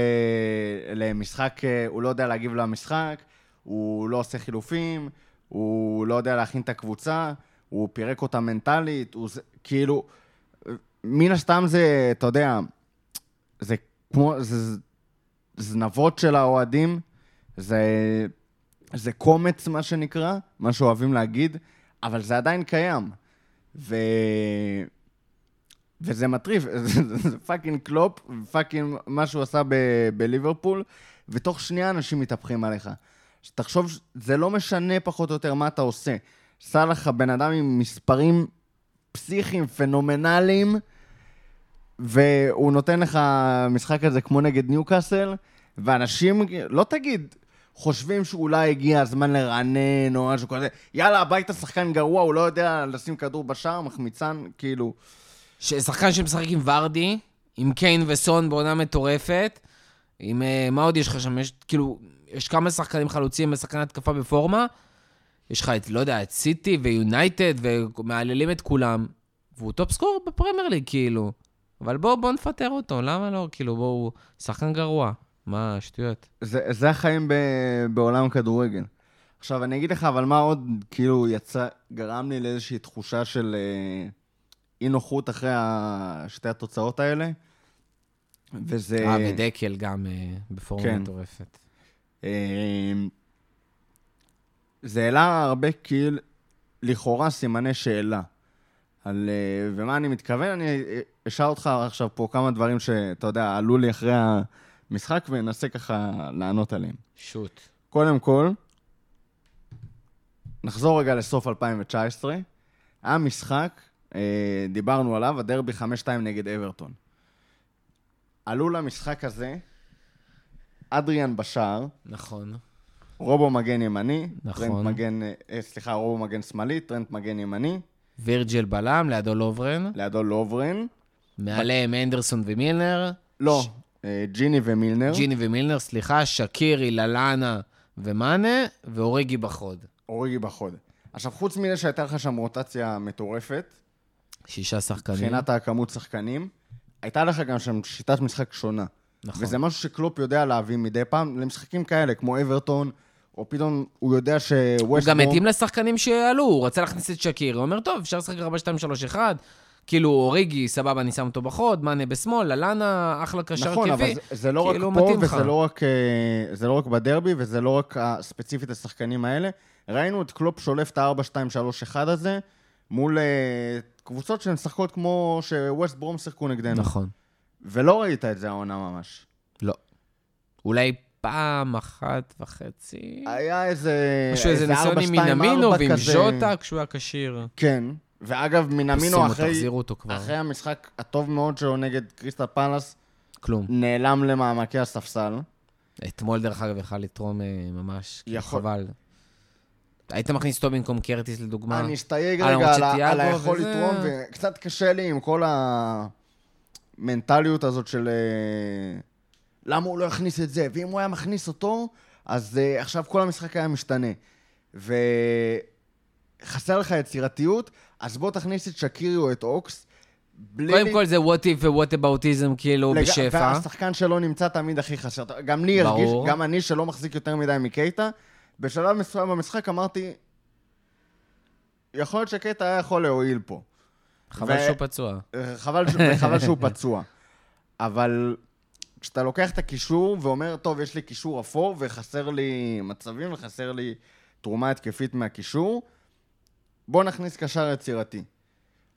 למשחק, אה, הוא לא יודע להגיב למשחק, הוא לא עושה חילופים, הוא לא יודע להכין את הקבוצה, הוא פירק אותה מנטלית, הוא זה, כאילו, מן הסתם זה, אתה יודע, זה כמו, זה זנבות של האוהדים, זה, זה קומץ, מה שנקרא, מה שאוהבים להגיד, אבל זה עדיין קיים. ו... וזה מטריף, זה fucking קלופ, fucking מה שהוא עשה בליברפול, ותוך שנייה אנשים מתהפכים עליך. תחשוב, זה לא משנה פחות או יותר מה אתה עושה. סאלח הבן אדם עם מספרים פסיכיים, פנומנליים, והוא נותן לך משחק כזה כמו נגד ניוקאסל, ואנשים, לא תגיד, חושבים שאולי הגיע הזמן לרענן או משהו כזה, יאללה, הביתה שחקן גרוע, הוא לא יודע לשים כדור בשער, מחמיצן, כאילו... שחקן שמשחק עם ורדי, עם קיין וסון בעונה מטורפת, עם... אה, מה עוד יש לך שם? יש כאילו, יש כמה שחקנים חלוצים ושחקני התקפה בפורמה. יש לך את, לא יודע, את סיטי ויונייטד, ומהללים את כולם. והוא top scorer בפרמייר ליג, כאילו. אבל בואו בוא נפטר אותו, למה לא? כאילו, בואו, הוא שחקן גרוע. מה, שטויות. זה, זה החיים ב, בעולם הכדורגל. עכשיו, אני אגיד לך, אבל מה עוד, כאילו, יצא, גרם לי לאיזושהי תחושה של אה, אי נוחות אחרי שתי התוצאות האלה, וזה... אה, ודקל גם אה, בפורמה כן. מטורפת. אה, זה העלה הרבה כאילו, לכאורה סימני שאלה. על, אה, ומה אני מתכוון? אני אשאל אותך עכשיו פה כמה דברים שאתה יודע, עלו לי אחרי המשחק, ואנסה ככה לענות עליהם. שוט. קודם כל, נחזור רגע לסוף 2019. היה משחק, דיברנו עליו, הדרבי 5-2 נגד אברטון. עלו למשחק הזה אדריאן בשער, נכון. רובו מגן ימני, נכון. טרנט מגן, אה, סליחה, רובו מגן שמאלי, טרנט מגן ימני, וירג'ל בלם, לידו לוברן. לידו לוברן, מעליהם אנדרסון ומילנר. לא, אה, ג'יני ומילנר, ג'יני ומילנר, סליחה, שקירי, ללאנה ומאנה, ואוריגי בחוד. אוריגי בחוד. עכשיו, חוץ מזה שהייתה לך שם רוטציה מטורפת, שישה שחקנים. מבחינת הכמות שחקנים, הייתה לך גם שם שיטת משחק שונה. נכון. וזה משהו שקלופ יודע להביא מדי פעם למשחקים כאלה, כמו אברטון, או פתאום הוא יודע הוא שווסט גם התאים לשחקנים שעלו, הוא רצה להכניס את שקירי, הוא אומר, טוב, אפשר לשחק 4, 2, 3, 1. כאילו, אוריגי, סבבה, אני שם אותו בחוד, מאנה בשמאל, ללאנה, אחלה קשר נכון, אבל קרבי. זה, זה לא כאילו, רק פה. וזה לא רק, אה, זה לא רק בדרבי, וזה לא רק אה, ספציפית השחקנים האלה. ראינו את קלופ שולף את ה-4-2-3-1 הזה, מול אה, קבוצות שמשחקות כמו שווסט ברום שיחקו נגדנו. נכון. ולא ראית את זה העונה ממש. לא. אולי פעם אחת וחצי. היה איזה... משהו, איזה ניסיון עם 4-2-4 מינמינו ועם כזה. ז'וטה כשהוא היה כשיר. כן, ואגב, מינמינו אחרי. אחרי המשחק הטוב מאוד שלו נגד קריסטל פלאס, כלום. נעלם למעמקי הספסל. אתמול, דרך אגב, יכל לתרום אה, ממש, יכול. חבל. היית מכניס אותו במקום קרטיס, לדוגמה? אני אסתייג רגע על על היכול וזה- לתרום, וקצת קשה לי עם כל המנטליות הזאת של אה, למה הוא לא הכניס את זה, ואם הוא היה מכניס אותו, אז אה, עכשיו כל המשחק היה משתנה. וחסר לך יצירתיות, אז בוא תכניס את שקירי או את אוקס. בלי קודם כל זה what if ו-what aboutism, כאילו, לג- בשפע. והשחקן שלו נמצא תמיד הכי חסר. גם לי הרגיש. גם אני שלא מחזיק יותר מדי מקייטה, בשלב מסוים במשחק אמרתי, יכול להיות שקייטה היה יכול להועיל פה. חבל ו- שהוא פצוע. חבל, ש- חבל שהוא פצוע. אבל כשאתה לוקח את הקישור ואומר, טוב, יש לי קישור אפור וחסר לי מצבים וחסר לי תרומה התקפית מהקישור, בוא נכניס קשר יצירתי.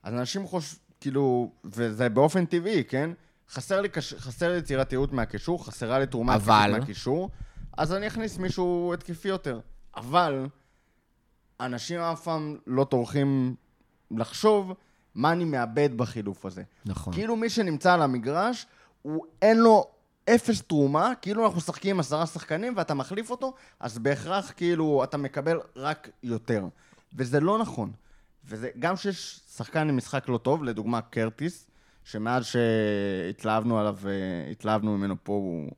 אז אנשים חושבים, כאילו, וזה באופן טבעי, כן? חסר לי, קש... חסר לי יצירתיות מהקישור, חסרה לי תרומה אבל- התקפית מהקישור, אז אני אכניס מישהו התקפי יותר. אבל אנשים אף פעם לא טורחים לחשוב מה אני מאבד בחילוף הזה. נכון. כאילו מי שנמצא על המגרש, הוא אין לו אפס תרומה, כאילו אנחנו משחקים עם עשרה שחקנים ואתה מחליף אותו, אז בהכרח כאילו אתה מקבל רק יותר. וזה לא נכון. וזה, גם שיש שחקן עם משחק לא טוב, לדוגמה קרטיס, שמאז שהתלהבנו עליו, אה, התלהבנו ממנו פה, הוא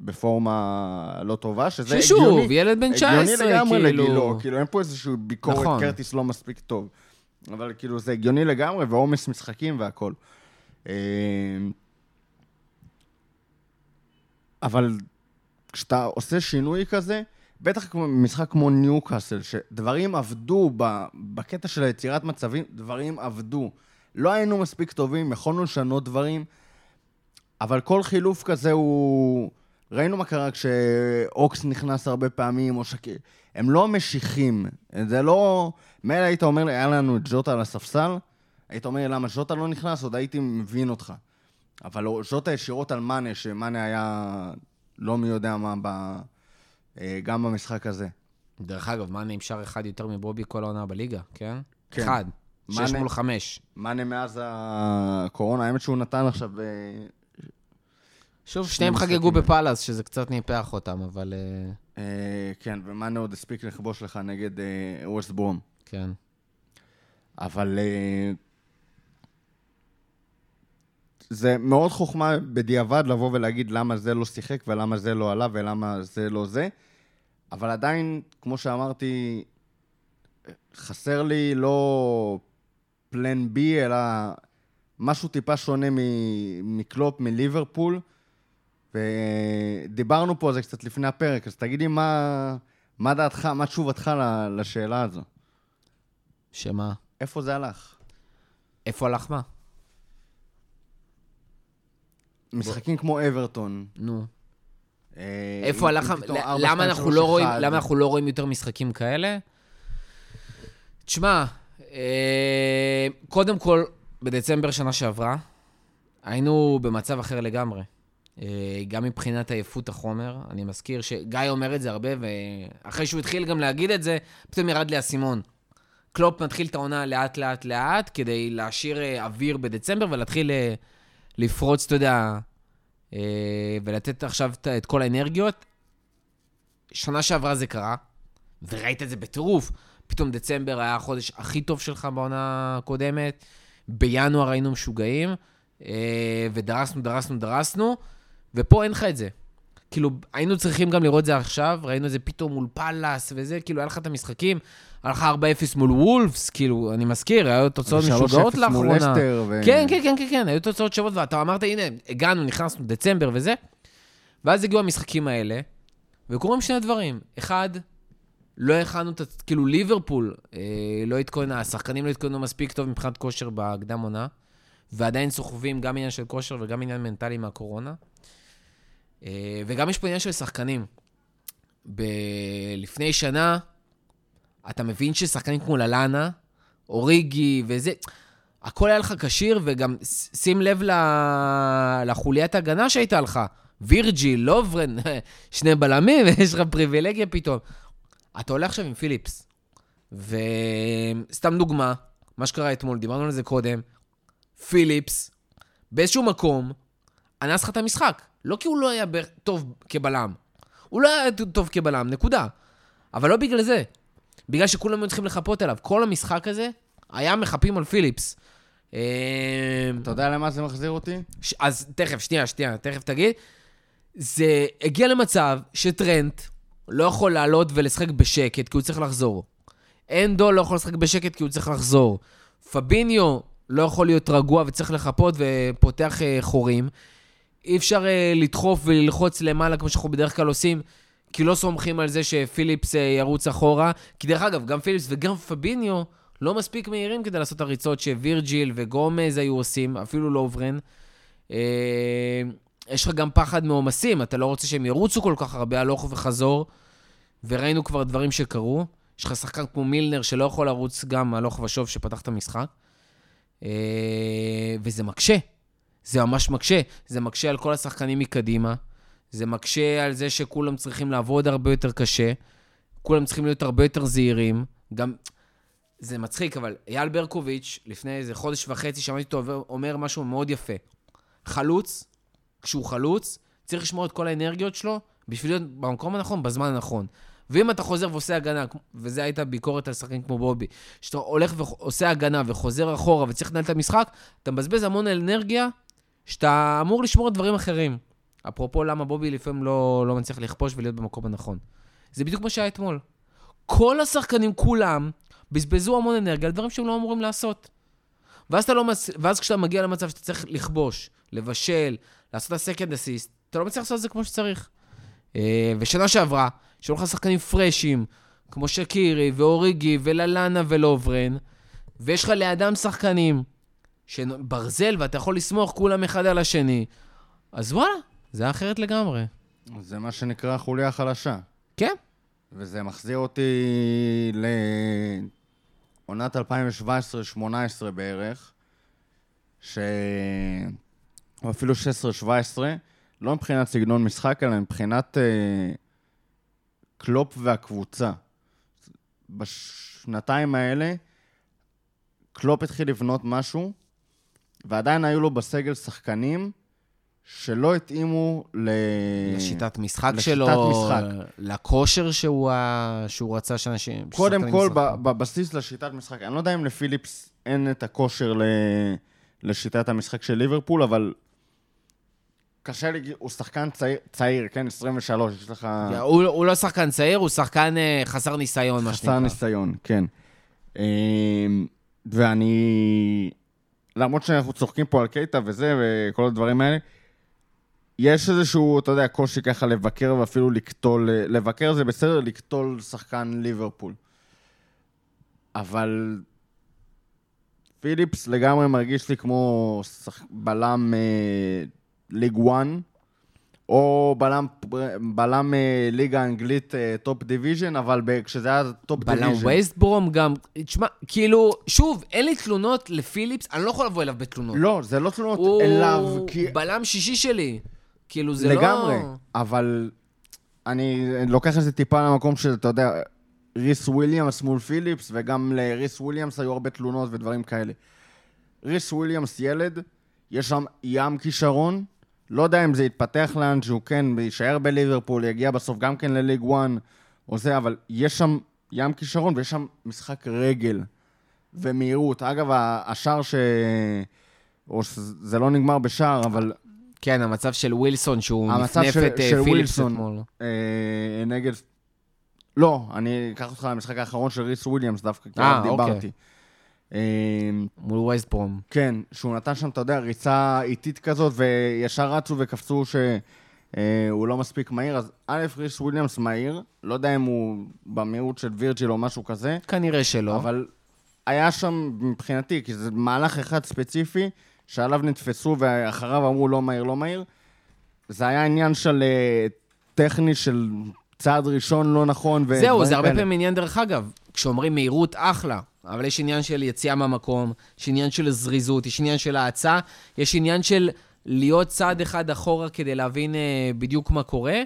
בפורמה לא טובה, שזה ששוב, הגיוני. ילד בן 19, הגיוני לגמרי כאילו. לגילו, כאילו אין פה איזושהי ביקורת, נכון. קרטיס לא מספיק טוב. אבל כאילו זה הגיוני לגמרי, ועומס משחקים והכל. אה, אבל כשאתה עושה שינוי כזה, בטח כמו משחק כמו ניוקאסל, שדברים עבדו ב- בקטע של היצירת מצבים, דברים עבדו. לא היינו מספיק טובים, יכולנו לשנות דברים, אבל כל חילוף כזה הוא... ראינו מה קרה כשאוקס נכנס הרבה פעמים, או שקי... הם לא משיכים. זה לא... מילא היית אומר לי, היה לנו את ג'וטה על הספסל, היית אומר לי, למה ג'וטה לא נכנס? עוד הייתי מבין אותך. אבל ג'וטה ישירות על מאנה, שמאנה היה לא מי יודע מה ב... אה, גם במשחק הזה. דרך אגב, מאנה עם שער אחד יותר מבובי כל העונה בליגה, כן? כן. אחד. שש מול חמש. מאנה מאז הקורונה, האמת שהוא נתן עכשיו... אה, שוב, שני שניהם. חגגו בפאלאס, שזה קצת ניפח אותם, אבל אה, אה, כן, ומאנה עוד הספיק לכבוש לך נגד אה, ווסט ברום. כן. אבל אה, זה מאוד חוכמה בדיעבד לבוא ולהגיד למה זה לא שיחק ולמה זה לא עלה ולמה זה לא זה. אבל עדיין, כמו שאמרתי, חסר לי לא פלן בי, אלא משהו טיפה שונה מ- מקלופ, מליברפול. ודיברנו פה על זה קצת לפני הפרק, אז תגידי מה, מה דעתך, מה תשובתך לשאלה הזו? שמה? איפה זה הלך? איפה הלך מה? משחקים כמו אברטון. נו. אה, איפה הלך... למה אנחנו לא רואים-. למה אנחנו לא רואים יותר משחקים כאלה? תשמע, אה, קודם כל, בדצמבר שנה שעברה, היינו במצב אחר לגמרי. אה, גם מבחינת עייפות החומר, אני מזכיר שגיא אומר את זה הרבה, ואחרי שהוא התחיל גם להגיד את זה, פתאום ירד לי האסימון. קלופ מתחיל את העונה לאט לאט לאט, כדי להשאיר אה, אוויר בדצמבר ולהתחיל אה, לפרוץ, אתה יודע, ולתת עכשיו את- כל האנרגיות. שנה שעברה זה קרה, וראית את זה בטירוף. פתאום דצמבר היה החודש הכי טוב שלך בעונה הקודמת, בינואר היינו משוגעים, ודרסנו, דרסנו, דרסנו, ופה אין לך את זה. כאילו, היינו צריכים גם לראות את זה עכשיו, ראינו את זה פתאום מול פאלאס וזה, כאילו, היה לך את המשחקים, היה לך 4-0 מול וולפס, כאילו, אני מזכיר, היו תוצאות ו- 3-0 משוגעות מול לאחרונה. לסטר, ו- כן, כן, כן, כן, כן, היו תוצאות שוות, ואתה אמרת, הנה, הגענו, נכנסנו, דצמבר וזה, ואז הגיעו המשחקים האלה, וקורים שני דברים. אחד, לא הכנו את, כאילו ליברפול אה, לא התכוננה, השחקנים לא התכוננו מספיק טוב מבחינת כושר בקדם עונה, ועדיין סוחבים גם עניין של כושר וגם עניין מנטלי מהקורונה. אה, וגם יש פה עניין של שחקנים. ב... לפני שנה, אתה מבין ששחקנים כמו ללאנה, אוריגי וזה, הכל היה לך כשיר, וגם שים לב ל... לחוליית ההגנה שהייתה לך. וירג'יל, לוברן, שני בלמים, ויש לך פריבילגיה פתאום. אתה עולה עכשיו עם פיליפס. וסתם דוגמה, מה שקרה אתמול, דיברנו על זה קודם, פיליפס, באיזשהו מקום, אנס לך את המשחק. לא כי הוא לא היה טוב כבלם. הוא לא היה טוב כבלם, נקודה. אבל לא בגלל זה. בגלל שכולם היו צריכים לחפות עליו. כל המשחק הזה היה מחפים על פיליפס. אה, אתה יודע למה זה מחזיר אותי? ש- אז תכף, שנייה, שנייה, תכף תגיד. זה הגיע למצב שטרנט לא יכול לעלות ולשחק בשקט כי הוא צריך לחזור. אנדו לא יכול לשחק בשקט כי הוא צריך לחזור. פביניו לא יכול להיות רגוע וצריך לחפות ופותח אה, חורים. אי אפשר אה, לדחוף וללחוץ למעלה כמו שאנחנו בדרך כלל עושים, כי לא סומכים על זה שפיליפס אה, ירוץ אחורה. כי דרך אגב, גם פיליפס וגם פביניו לא מספיק מהירים כדי לעשות הריצות שווירג'יל וגומז היו עושים, אפילו לוברן. אה, יש לך גם פחד מעומסים, אתה לא רוצה שהם ירוצו כל כך הרבה הלוך וחזור, וראינו כבר דברים שקרו. יש לך שחקן כמו מילנר שלא יכול לרוץ גם הלוך ושוב שפתח את המשחק. אה, וזה מקשה. זה ממש מקשה. זה מקשה על כל השחקנים מקדימה. זה מקשה על זה שכולם צריכים לעבוד הרבה יותר קשה. כולם צריכים להיות הרבה יותר זהירים. גם... זה מצחיק, אבל אייל ברקוביץ', לפני איזה חודש וחצי, שמעתי אותו אומר- משהו מאוד יפה. חלוץ, כשהוא חלוץ, צריך לשמור את כל האנרגיות שלו בשביל להיות במקום הנכון, בזמן הנכון. ואם אתה חוזר ועושה הגנה, וזה הייתה ביקורת על שחקנים כמו בובי, שאתה הולך ועושה הגנה וחוזר אחורה וצריך לנהל את המשחק, אתה מבזבז המון אנרגיה שאתה אמור לשמור על דברים אחרים. אפרופו למה בובי לפעמים לא, לא מצליח לכפוש ולהיות במקום הנכון. זה בדיוק מה שהיה אתמול. כל השחקנים, כולם, בזבזו המון אנרגיה על דברים שהם לא אמורים לעשות. ואז, לא מס... ואז כשאתה מגיע למצב שאתה צריך לכבוש, לבשל, לעשות את הסקנד אסיסט, אתה לא מצליח לעשות את זה כמו שצריך. אה, ושנה שעברה, שהיו לך שחקנים פרשים, כמו שקירי ואוריגי וללאנה ולוברן, ויש לך לידם שחקנים שברזל ואתה יכול לסמוך כולם אחד על השני, אז וואלה, זה היה אחרת לגמרי. זה מה שנקרא חוליה חלשה. כן, וזה מחזיר אותי לעונת 2017-2018 בערך, ש... או אפילו 16-17, לא מבחינת סגנון משחק, אלא מבחינת אה, קלופ והקבוצה. בשנתיים האלה, קלופ התחיל לבנות משהו, ועדיין היו לו בסגל שחקנים שלא התאימו ל... לשיטת משחק לשיטת שלו, משחק. לכושר שהוא, ה- שהוא רצה שאנשים... קודם כל, ישחקו. ב- בבסיס לשיטת משחק, אני לא יודע אם לפיליפס אין את הכושר ל... לשיטת המשחק של ליברפול, אבל קשה לי, הוא שחקן צעיר, צעיר כן, 23, יש לך הוא, הוא לא שחקן צעיר, הוא שחקן אה, חסר ניסיון, מה חסר שנקרא. ניסיון, כן. אמ, ואני, למרות שאנחנו צוחקים פה על קייטה וזה, וכל הדברים האלה, יש איזשהו, אתה יודע, קושי ככה לבקר ואפילו לקטול, לבקר זה בסדר, לקטול שחקן ליברפול. אבל פיליפס לגמרי מרגיש לי כמו שח... בלם אה, ליג 1, או בלם, בלם אה, ליגה אנגלית אה, top division, אבל. כשזה היה top בלם division. ווסט ברום גם, תשמע, כאילו, שוב, אין לי תלונות לפיליפס, אני לא יכול לבוא אליו בתלונות. לא, זה לא תלונות הוא אליו, כי... בלם שישי שלי. כאילו, זה לא... לגמרי, אבל אני לוקח את זה טיפה למקום של, אתה יודע, ריס וויליאמס מול פיליפס, וגם לריס וויליאמס היו הרבה תלונות ודברים כאלה. ריס וויליאמס ילד, יש שם ים כישרון, לא יודע אם זה יתפתח לאן שהוא כן, יישאר בליברפול, יגיע בסוף גם כן לליג 1 או זה, אבל יש שם ים כישרון ויש שם משחק רגל ומהירות. אגב, השער ש... או שזה לא נגמר בשער, אבל כן, המצב של ווילסון, שהוא המצב נפנף של- את אה, של פיליפס ווילסון. אתמול. אה, נגד... לא, אני אקח אותך למשחק האחרון של ריס וויליאמס דווקא, כי אה, אוקיי. דיברתי. אה, מול וייסטברום. כן, שהוא נתן שם, אתה יודע, ריצה איטית כזאת, וישר רצו וקפצו שהוא לא מספיק מהיר, אז א', ריס וויליאמס מהיר, לא יודע אם הוא במהירות של וירג'יל או משהו כזה, כנראה שלא. אבל היה שם מבחינתי, כי זה מהלך אחד ספציפי, שעליו נתפסו ואחריו אמרו לא מהיר, לא מהיר. זה היה עניין של אה, טכני של צעד ראשון לא נכון. זהו, זה הרבה. פעמים עניין, דרך אגב, כשאומרים מהירות, אחלה. אבל יש עניין של יציאה מהמקום, יש עניין של זריזות, יש עניין של האצה, יש עניין של להיות צעד אחד אחורה כדי להבין אה, בדיוק מה קורה.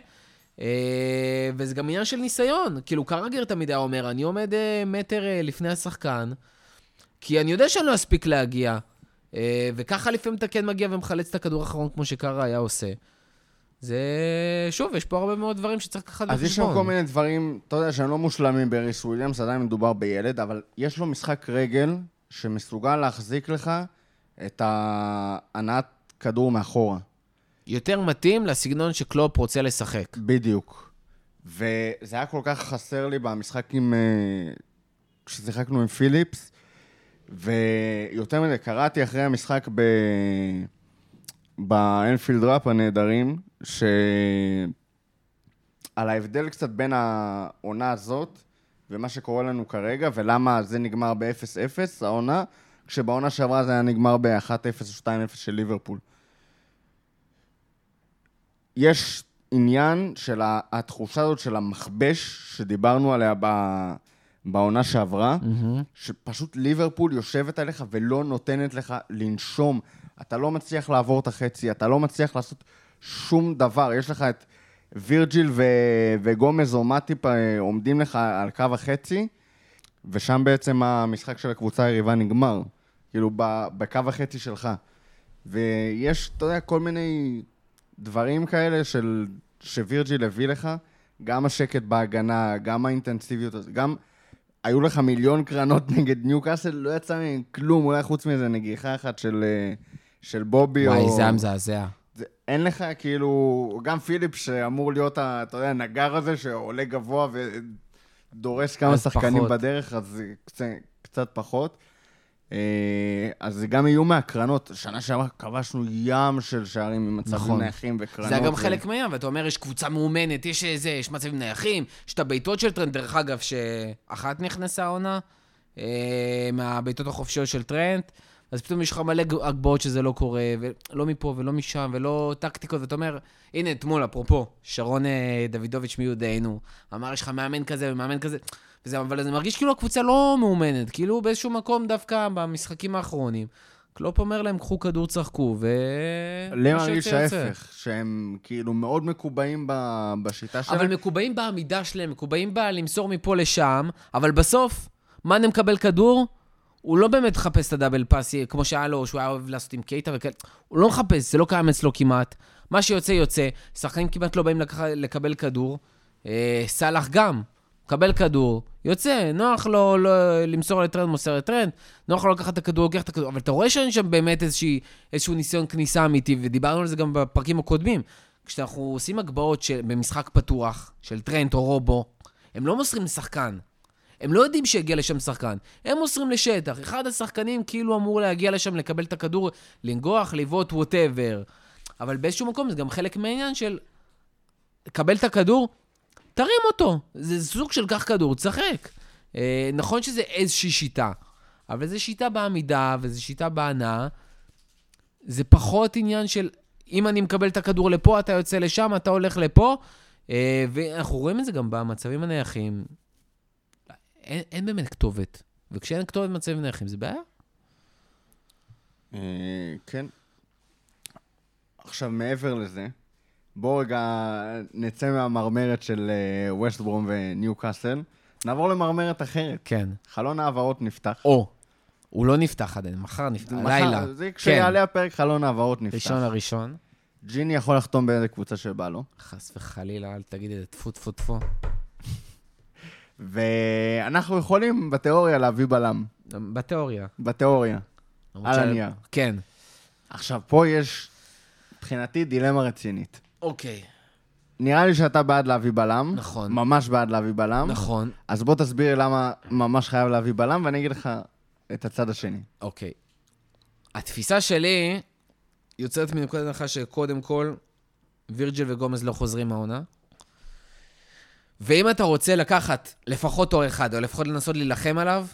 אה, וזה גם עניין של ניסיון. כאילו, קרגר תמיד היה אומר, אני עומד אה, מטר אה, לפני השחקן, כי אני יודע שאני לא אספיק להגיע. אה, וככה לפעמים אתה כן מגיע ומחלץ את הכדור האחרון כמו שקארה היה עושה. זה... שוב, יש פה הרבה מאוד דברים שצריך לקחת בחשבון. אז יש שם כל מיני דברים, אתה יודע, שהם לא מושלמים בריס וויליאמס, עדיין מדובר בילד, אבל יש לו משחק רגל שמסוגל להחזיק לך את ההנעת כדור מאחורה. יותר מתאים לסגנון שקלופ רוצה לשחק. בדיוק. וזה היה כל כך חסר לי במשחק עם... אה, כששיחקנו עם פיליפס, ויותר מזה, קראתי אחרי המשחק ב... באנפילד ראפ הנהדרים, ש... על ההבדל קצת בין העונה הזאת ומה שקורה לנו כרגע, ולמה זה נגמר ב-0-0, העונה, כשבעונה שעברה זה היה נגמר ב-1-0 או 2-0 של ליברפול. יש עניין של התחושה הזאת של המכבש שדיברנו עליה ב- בעונה שעברה, שפשוט ליברפול יושבת עליך ולא נותנת לך לנשום. אתה לא מצליח לעבור את החצי, אתה לא מצליח לעשות שום דבר. יש לך את וירג'יל ו- וגומז או מאטיפ אה, עומדים לך על קו החצי, ושם בעצם המשחק של הקבוצה היריבה נגמר. כאילו, ב- בקו החצי שלך. ויש, אתה יודע, כל מיני דברים כאלה של, שווירג'יל הביא לך, גם השקט בהגנה, גם האינטנסיביות, הזאת, גם היו לך מיליון קרנות נגד ניוקאסל, לא יצא מהם כלום, אולי חוץ מאיזה נגיחה אחת של, אה, של בובי וואי, או... זה היה מזעזע. זה, אין לך כאילו, גם פיליפס שאמור להיות, ה- אתה יודע, הנגר הזה שעולה גבוה ודורס כמה שחקנים פחות. בדרך, אז זה קצת, קצת פחות. אה, אז זה גם יהיו מהקרנות. שנה שעברה כבשנו ים של שערים ממצבים נכון. נייחים וקרנות. זה היה גם ו- חלק מהעניין, ואתה אומר, יש קבוצה מאומנת, יש איזה, יש מצבים נייחים, יש את הבעיטות של טרנד, דרך אגב, שאחת נכנסה העונה, אה, מהבעיטות החופשיות של טרנד, אז פתאום יש לך מלא הגבהות שזה לא קורה, ולא מפה ולא משם, ולא טקטיקות, ואתה אומר, הנה, אתמול, אפרופו, שרון אה, דוידוביץ' מיודענו, אמר, יש לך מאמן כזה ומאמן כזה, וזה, אבל זה מרגיש כאילו הקבוצה לא מאומנת, כאילו באיזשהו מקום דווקא במשחקים האחרונים. קלופ אומר להם, קחו כדור, צחקו, ו... לי מרגיש. ההפך, שהם כאילו מאוד מקובעים ב- בשיטה שלהם. אבל מקובעים בעמידה שלהם, מקובעים בה למסור מפה לשם, אבל בסוף, מאנה מקבל כדור, הוא לא באמת מחפש את ה double pass, כמו שהיה לו, שהוא היה אוהב לעשות עם קייטה וכאלה. הוא לא מחפש, זה לא קיים אצלו כמעט. מה שיוצא, יוצא. שחקנים כמעט לא באים לקח, לקבל כדור. אה, סאלח גם, מקבל כדור, יוצא, נוח לו לא, למסור לטרנד, מוסר לטרנד, נוח לו לקחת את הכדור, לוקח את הכדור, אבל אתה רואה שאין שם באמת איזושהי, איזשהו ניסיון כניסה אמיתי, ודיברנו על זה גם בפרקים הקודמים. כשאנחנו עושים הגבהות במשחק פתוח, של טרנד או רובו, הם לא מוסרים לשחקן. הם לא יודעים שיגיע לשם שחקן, הם מוסרים לשטח. אחד השחקנים כאילו אמור להגיע לשם, לקבל את הכדור, לנגוח, לבעוט, whatever. אבל באיזשהו מקום זה גם חלק מהעניין של... קבל את הכדור, תרים אותו. זה סוג של קח כדור, תשחק. אה, נכון שזה איזושהי שיטה, אבל זו שיטה בעמידה וזו שיטה בהנעה. זה פחות עניין של אם אני מקבל את הכדור לפה, אתה יוצא לשם, אתה הולך לפה. אה, ואנחנו רואים את זה גם במצבים הנייחים. אין, אין באמת כתובת. וכשאין כתובת במצבים נייחים, זה בעיה. אה, כן. עכשיו, מעבר לזה, בואו רגע נצא מהמרמרת של אה, ווסט ברום וניו קאסל, נעבור למרמרת אחרת. כן. חלון העברות נפתח. או, הוא לא נפתח עדיין, מחר נפתח, מחר- לילה. זה כן, כשיעלה הפרק, חלון העברות נפתח. ראשון לראשון. ג'יני יכול לחתום באיזה קבוצה שבא לו. חס וחלילה, אל תגיד את זה, טפו טפו טפו. ואנחנו יכולים, בתיאוריה, להביא בלם. בתיאוריה. בתיאוריה. על הנייר. כן. עכשיו, פה יש, מבחינתי, דילמה רצינית. אוקיי. נראה לי שאתה בעד להביא בלם. נכון. ממש בעד להביא בלם. נכון. אז בוא תסביר למה ממש חייב להביא בלם, ואני אגיד לך את הצד השני. אוקיי. התפיסה שלי יוצאת מנקודת הנחה שקודם כל, וירג'ל וגומז לא חוזרים מהעונה. ואם אתה רוצה לקחת לפחות תור אחד, או לפחות לנסות להילחם עליו,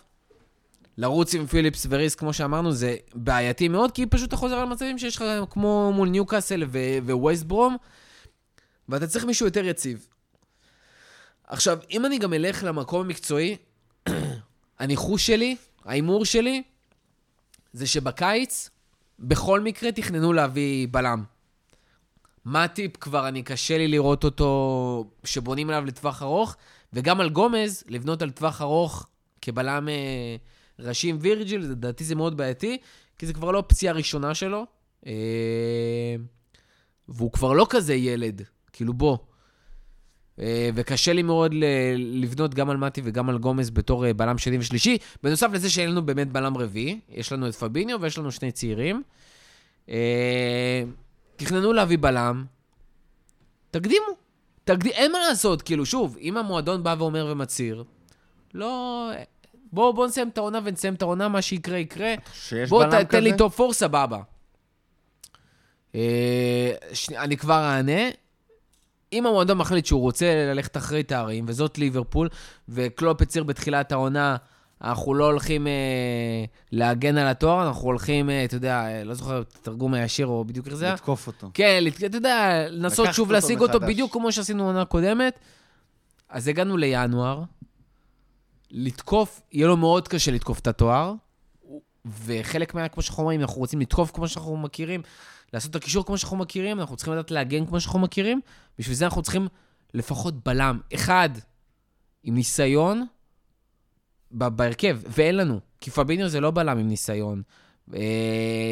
לרוץ עם פיליפס וריס, כמו שאמרנו, זה בעייתי מאוד, כי פשוט אתה חוזר על מצבים שיש לך, כמו מול ניוקאסל וווסט ברום, ואתה צריך מישהו יותר יציב. עכשיו, אם אני גם אלך למקום המקצועי, הניחוש שלי, ההימור שלי, זה שבקיץ, בכל מקרה תכננו להביא בלם. מאטיפ כבר, אני קשה לי לראות אותו שבונים עליו לטווח ארוך, וגם על גומז, לבנות על טווח ארוך כבלם אה, ראשי עם וירג'יל, לדעתי זה מאוד בעייתי, כי זה כבר לא הפציעה הראשונה שלו, אה, והוא כבר לא כזה ילד, כאילו בוא. אה, וקשה לי מאוד לבנות גם על מתי וגם על גומז בתור אה, בלם שני ושלישי. בנוסף לזה שאין לנו באמת בלם רביעי, יש לנו את פביניו ויש לנו שני צעירים. אה, תכננו להביא בלם, תקדימו. תקד... אין מה לעשות, כאילו, שוב, אם המועדון בא ואומר ומצהיר, לא... בואו בוא נסיים את העונה ונסיים את העונה, מה שיקרה יקרה. בוא ת, תן לי? top four, סבבה. אה, שני, אני כבר אענה. אם המועדון מחליט שהוא רוצה ללכת אחרי תארים, וזאת ליברפול, וקלופ הצהיר בתחילת העונה, אנחנו לא הולכים אה, להגן על התואר, אנחנו הולכים, אה, אתה יודע, אה, לא זוכר את התרגום הישיר או בדיוק איך זה היה. לתקוף אותו. כן, לת- אתה יודע, לנסות שוב אותו להשיג אותו מחדש. בדיוק כמו שעשינו בעונה הקודמת. אז הגענו לינואר, לתקוף, יהיה לו מאוד קשה לתקוף את התואר, וחלק מה, כמו שאנחנו אומרים, אנחנו רוצים לתקוף כמו שאנחנו מכירים, לעשות את הקישור כמו שאנחנו מכירים, אנחנו צריכים לדעת להגן כמו שאנחנו מכירים, בשביל זה אנחנו צריכים לפחות בלם אחד עם ניסיון בהרכב, ואין לנו, כי פביניו זה לא בלם עם ניסיון. אה,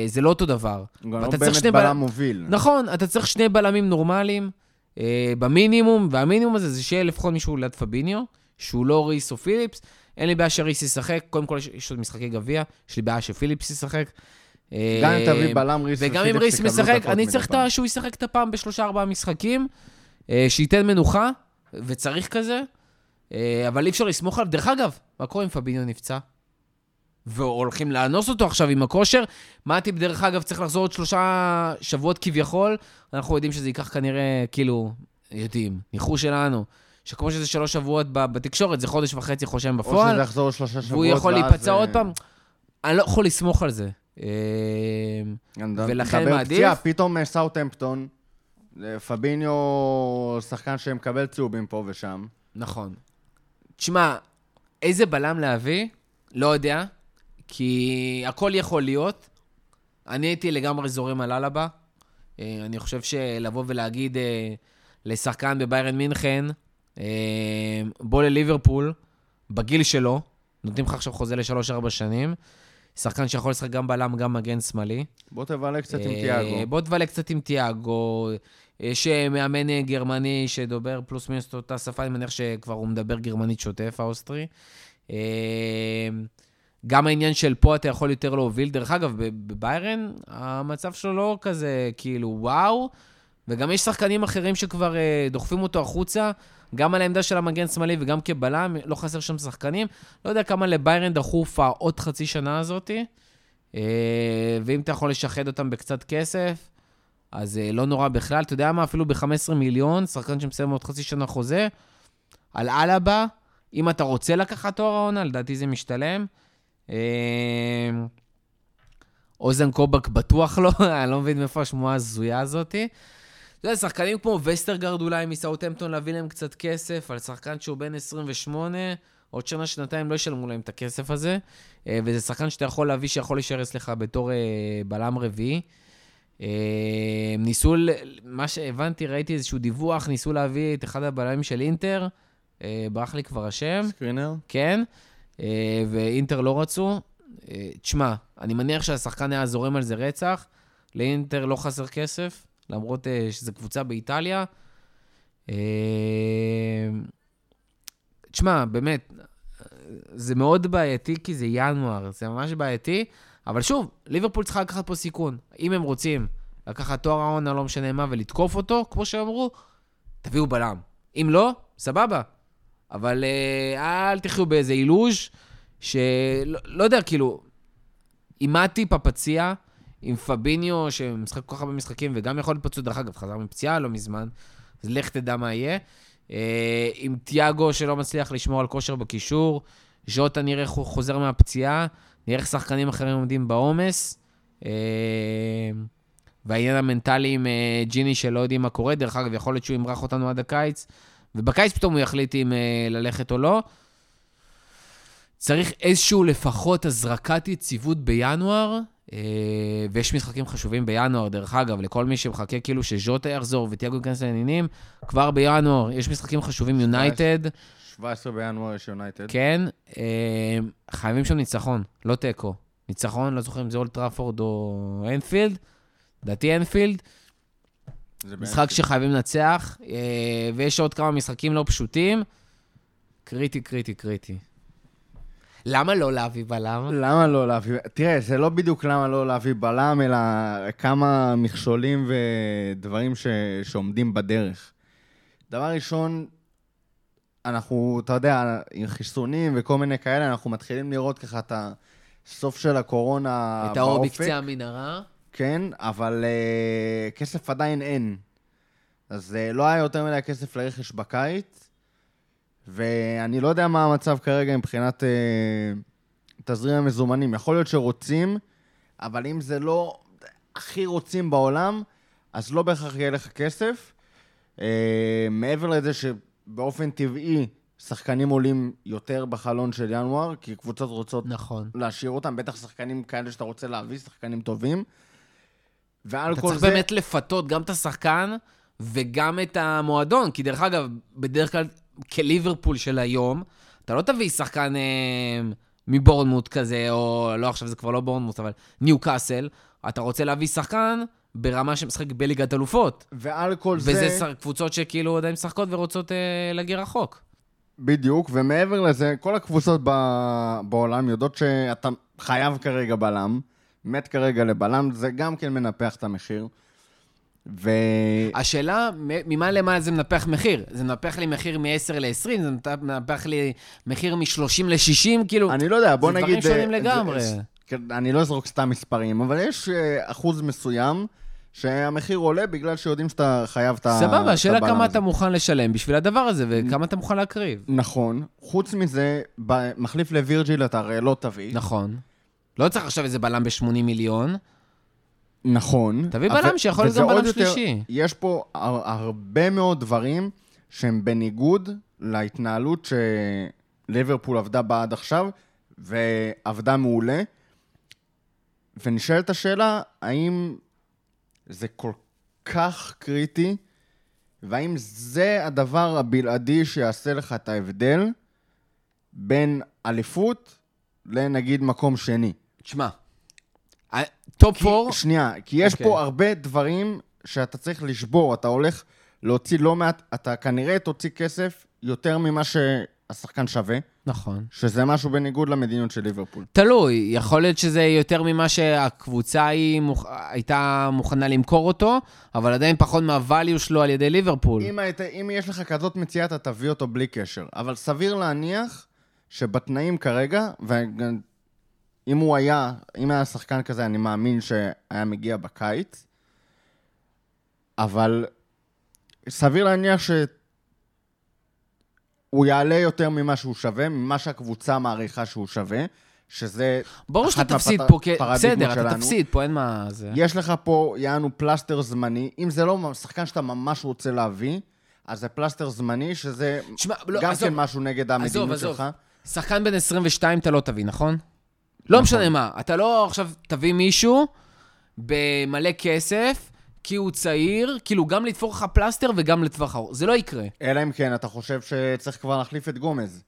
זה לא אותו דבר. גם לא באמת שני בלם מוביל. נכון, אתה צריך שני בלמים נורמליים אה, במינימום, והמינימום הזה זה שיהיה לפחות מישהו ליד פביניו, שהוא לא ריס או פיליפס. אין לי בעיה שריס ישחק, קודם כל יש- עוד משחקי גביע, יש לי בעיה שפיליפס ישחק. אה, גם אם תביא בלם, ריס וגם אם ריס משחק, אני צריך שהוא ישחק את הפעם בשלושה ארבעה משחקים, שייתן מנוחה, וצריך כזה, אבל אי אפשר לסמוך עליו. דרך אגב, מה קורה אם פביניו נפצע? והולכים לאנוס אותו עכשיו עם הכושר. מאטיפ, דרך אגב, צריך לחזור עוד שלושה שבועות כביכול. אנחנו יודעים שזה ייקח כנראה, כאילו, יודעים, ניחוש שלנו, שכמו שזה שלוש שבועות בתקשורת, זה חודש וחצי חושם או בפועל. שזה יחזור שלושה שבועות, והוא יכול להיפצע אה, עוד פעם. אני לא יכול לסמוך על זה. אה, ולכן מעדיף- פציעה, פתאום אה, סאוטהמפטון, פביניו שחקן שמקבל צהובים פה ושם. נכון. תשמע, איזה בלם להביא? לא יודע, כי הכל יכול להיות. אני הייתי לגמרי זורם על אלבה. אה, אני חושב שלבוא ולהגיד אה, לשחקן בביירן מינכן, אה, בוא לליברפול, בגיל שלו, נותנים לך עכשיו חוזה לשלוש-ארבע שנים, שחקן שיכול לשחק גם בלם, גם מגן שמאלי. בוא תבלה קצת עם תיאגו. בוא תבלה קצת עם תיאגו. יש אה, מאמן אה, גרמני שדובר פלוס מינוס את אותה שפה, אני מניח שכבר הוא מדבר גרמנית שוטף, האוסטרי. אה, גם העניין של פה אתה יכול יותר להוביל. דרך אגב, בביירן המצב שלו לא כזה כאילו וואו, וגם יש שחקנים אחרים שכבר דוחפים אותו החוצה, גם על העמדה של המגן שמאלי וגם כבלם, לא חסר שם שחקנים. לא יודע כמה לביירן דחוף העוד חצי שנה הזאתי. ואם אתה יכול לשחד אותם בקצת כסף, אז אה, לא נורא בכלל. אתה יודע מה? אפילו ב-15 מיליון, שחקן שמסיים עוד חצי שנה חוזה, על אלבה, אם אתה רוצה לקחת תואר העונה, לדעתי זה משתלם. אה, אוזן קובק בטוח לא, אני לא מבין מאיפה השמועה ההזויה הזאתי. אתה יודע, שחקנים כמו וסטרגרד אולי מסאוטהמפטון להביא להם קצת כסף, על שחקן שהוא בן 28, עוד שנה, שנתיים לא ישלמו להם את הכסף הזה, אה, וזה שחקן שאתה יכול להביא שיכול להישאר אצלך בתור בלם רביעי. אה, ניסו, מה שהבנתי, ראיתי איזשהו דיווח, ניסו להביא את אחד הבלמים של אינטר, אה, ברח לי כבר השם. סקרינר? כן, אה, ואינטר לא רצו. תשמע, אני מניח שהשחקן היה זורם על זה רצח, לאינטר לא חסר כסף, למרות שזו קבוצה באיטליה. תשמע, באמת, זה מאוד בעייתי כי זה ינואר, זה ממש בעייתי, אבל שוב, ליברפול צריכה לקחת פה סיכון. אם הם רוצים לקחת תואר העונה, לא משנה מה, ולתקוף אותו, כמו שאמרו, תביאו בלם. אם לא, סבבה. אבל אה, אל תחיו באיזה אילוז' שלא לא יודע, כאילו, עם מתי פפציה, עם פביניו, שמשחק כל כך הרבה משחקים, וגם יכול להיות פצוע, דרך אגב, חזר מפציעה לא מזמן, אז לך תדע מה יהיה. אה, עם תיאגו שלא מצליח לשמור על כושר בקישור, ז'וטה נראה חוזר מהפציעה, נראה איך שחקנים אחרים עומדים בעומס. אה, והעניין המנטלי עם אה, ג'יני שלא יודעים מה קורה, דרך אגב, יכול להיות שהוא ימרח אותנו עד הקיץ, ובקיץ פתאום הוא יחליט אם אה, ללכת או לא. צריך איזשהו לפחות הזרקת יציבות בינואר, ויש משחקים חשובים בינואר, דרך אגב, לכל מי שמחכה כאילו שז'וטה יחזור וטיאגו ייכנס לעניינים, כבר בינואר יש משחקים חשובים, יונייטד, 17 בינואר יש יונייטד. כן, אה, חייבים שם ניצחון, לא תיקו. ניצחון, לא זוכר אם זה אולד טראפורד או אנפילד, לדעתי אנפילד, משחק שחייבים לנצח, אה, ויש עוד כמה משחקים לא פשוטים. קריטי, קריטי, קריטי. למה לא להביא בלם? למה לא להביא... תראה, זה לא בדיוק למה לא להביא בלם, אלא כמה מכשולים ודברים ש... שעומדים בדרך. דבר ראשון, אנחנו, אתה יודע, עם חיסונים וכל מיני כאלה, אנחנו מתחילים לראות ככה את הסוף של הקורונה את האור באופק. בקצה המנהרה? כן, אבל uh, כסף עדיין אין. אז uh, לא היה יותר מדי כסף לרכש בקיץ, ואני לא יודע מה המצב כרגע מבחינת uh, תזרים המזומנים. יכול להיות שרוצים, אבל אם זה לא הכי רוצים בעולם, אז לא בהכרח יהיה לך כסף. Uh, מעבר לזה שבאופן טבעי שחקנים עולים יותר בחלון של ינואר, כי קבוצות רוצות נכון. להשאיר אותם, בטח שחקנים כאלה שאתה רוצה להביא, שחקנים טובים. ועל אתה כל צריך זה... באמת לפתות גם את השחקן וגם את המועדון, כי דרך אגב, בדרך כלל, כליברפול של היום, אתה לא תביא שחקן אה, מבורנמוט כזה, או לא, עכשיו זה כבר לא בורנמוט, אבל ניו קאסל, אתה רוצה להביא שחקן ברמה שמשחק בליגת אלופות. ועל כל וזה זה... שר- קבוצות שכאילו עדיין משחקות ורוצות אה, להגיע רחוק. בדיוק, ומעבר לזה, כל הקבוצות ב... בעולם יודעות שאתה חייב כרגע בלם, מת כרגע לבלם, זה גם כן מנפח את המחיר. ו... השאלה, ממה למה זה מנפח מחיר? זה מנפח לי מחיר מ-10 ל-20? זה מנפ- מנפח לי מחיר מ-30 ל-60? כאילו, אני לא יודע, בוא זה נגיד... דברים שונים אה, לגמרי. זה- כן, אני לא אזרוק סתם מספרים, אבל יש אה, אחוז מסוים שהמחיר עולה בגלל שיודעים שאתה חייב את ה- את סבבה, השאלה כמה הזה. אתה מוכן לשלם בשביל הדבר הזה, וכמה אתה מוכן להקריב. נכון. חוץ מזה, מחליף לווירג'יל אתה הרי לא תביא. נכון. לא צריך עכשיו איזה בלם ב-80 מיליון. נכון. תביא בלם שיכול להיות גם בלם יותר- שלישי. יש פה הר- הרבה מאוד דברים שהם בניגוד להתנהלות שליברפול עבדה בה עד עכשיו, ועבדה מעולה. ונשאלת השאלה, האם זה כל כך קריטי, והאם זה הדבר הבלעדי שיעשה לך את ההבדל בין אליפות לנגיד מקום שני? תשמע, ה- top כי, 4, שנייה, כי יש אוקיי. פה הרבה דברים שאתה צריך לשבור. אתה הולך להוציא לא מעט, אתה כנראה תוציא כסף יותר ממה שהשחקן שווה, נכון. שזה משהו בניגוד למדיניות של ליברפול. תלוי, יכול להיות שזה יותר ממה שהקבוצה היא מוכ... הייתה מוכנה למכור אותו, אבל עדיין פחות מהvalue שלו על ידי ליברפול. אם, היית, אם יש לך כזאת מציאה, אתה תביא אותו בלי קשר. אבל סביר להניח שבתנאים כרגע, ואם הוא היה, אם היה שחקן כזה, אני מאמין שהיה מגיע בקיץ, אבל סביר להניח שהוא יעלה יותר ממה שהוא שווה, ממה שהקבוצה מעריכה שהוא שווה, שזה ברור שאתה תפסיד פה, בסדר, אתה שלנו. תפסיד פה, אין מה... זה... יש לך פה, יענו פלסטר זמני. אם זה לא שחקן שאתה ממש רוצה להביא, אז זה פלסטר זמני, שזה תשמע, לא, גם עזוב, כן משהו נגד המדיניות עזוב. שלך. שחקן בן 22 אתה לא תביא, נכון? לא נכון. משנה מה, אתה לא עכשיו תביא מישהו במלא כסף, כי הוא צעיר, כאילו גם לתפור לך פלסטר וגם לטווח ארוך. זה לא יקרה. אלא אם כן, אתה חושב שצריך כבר להחליף את גומז.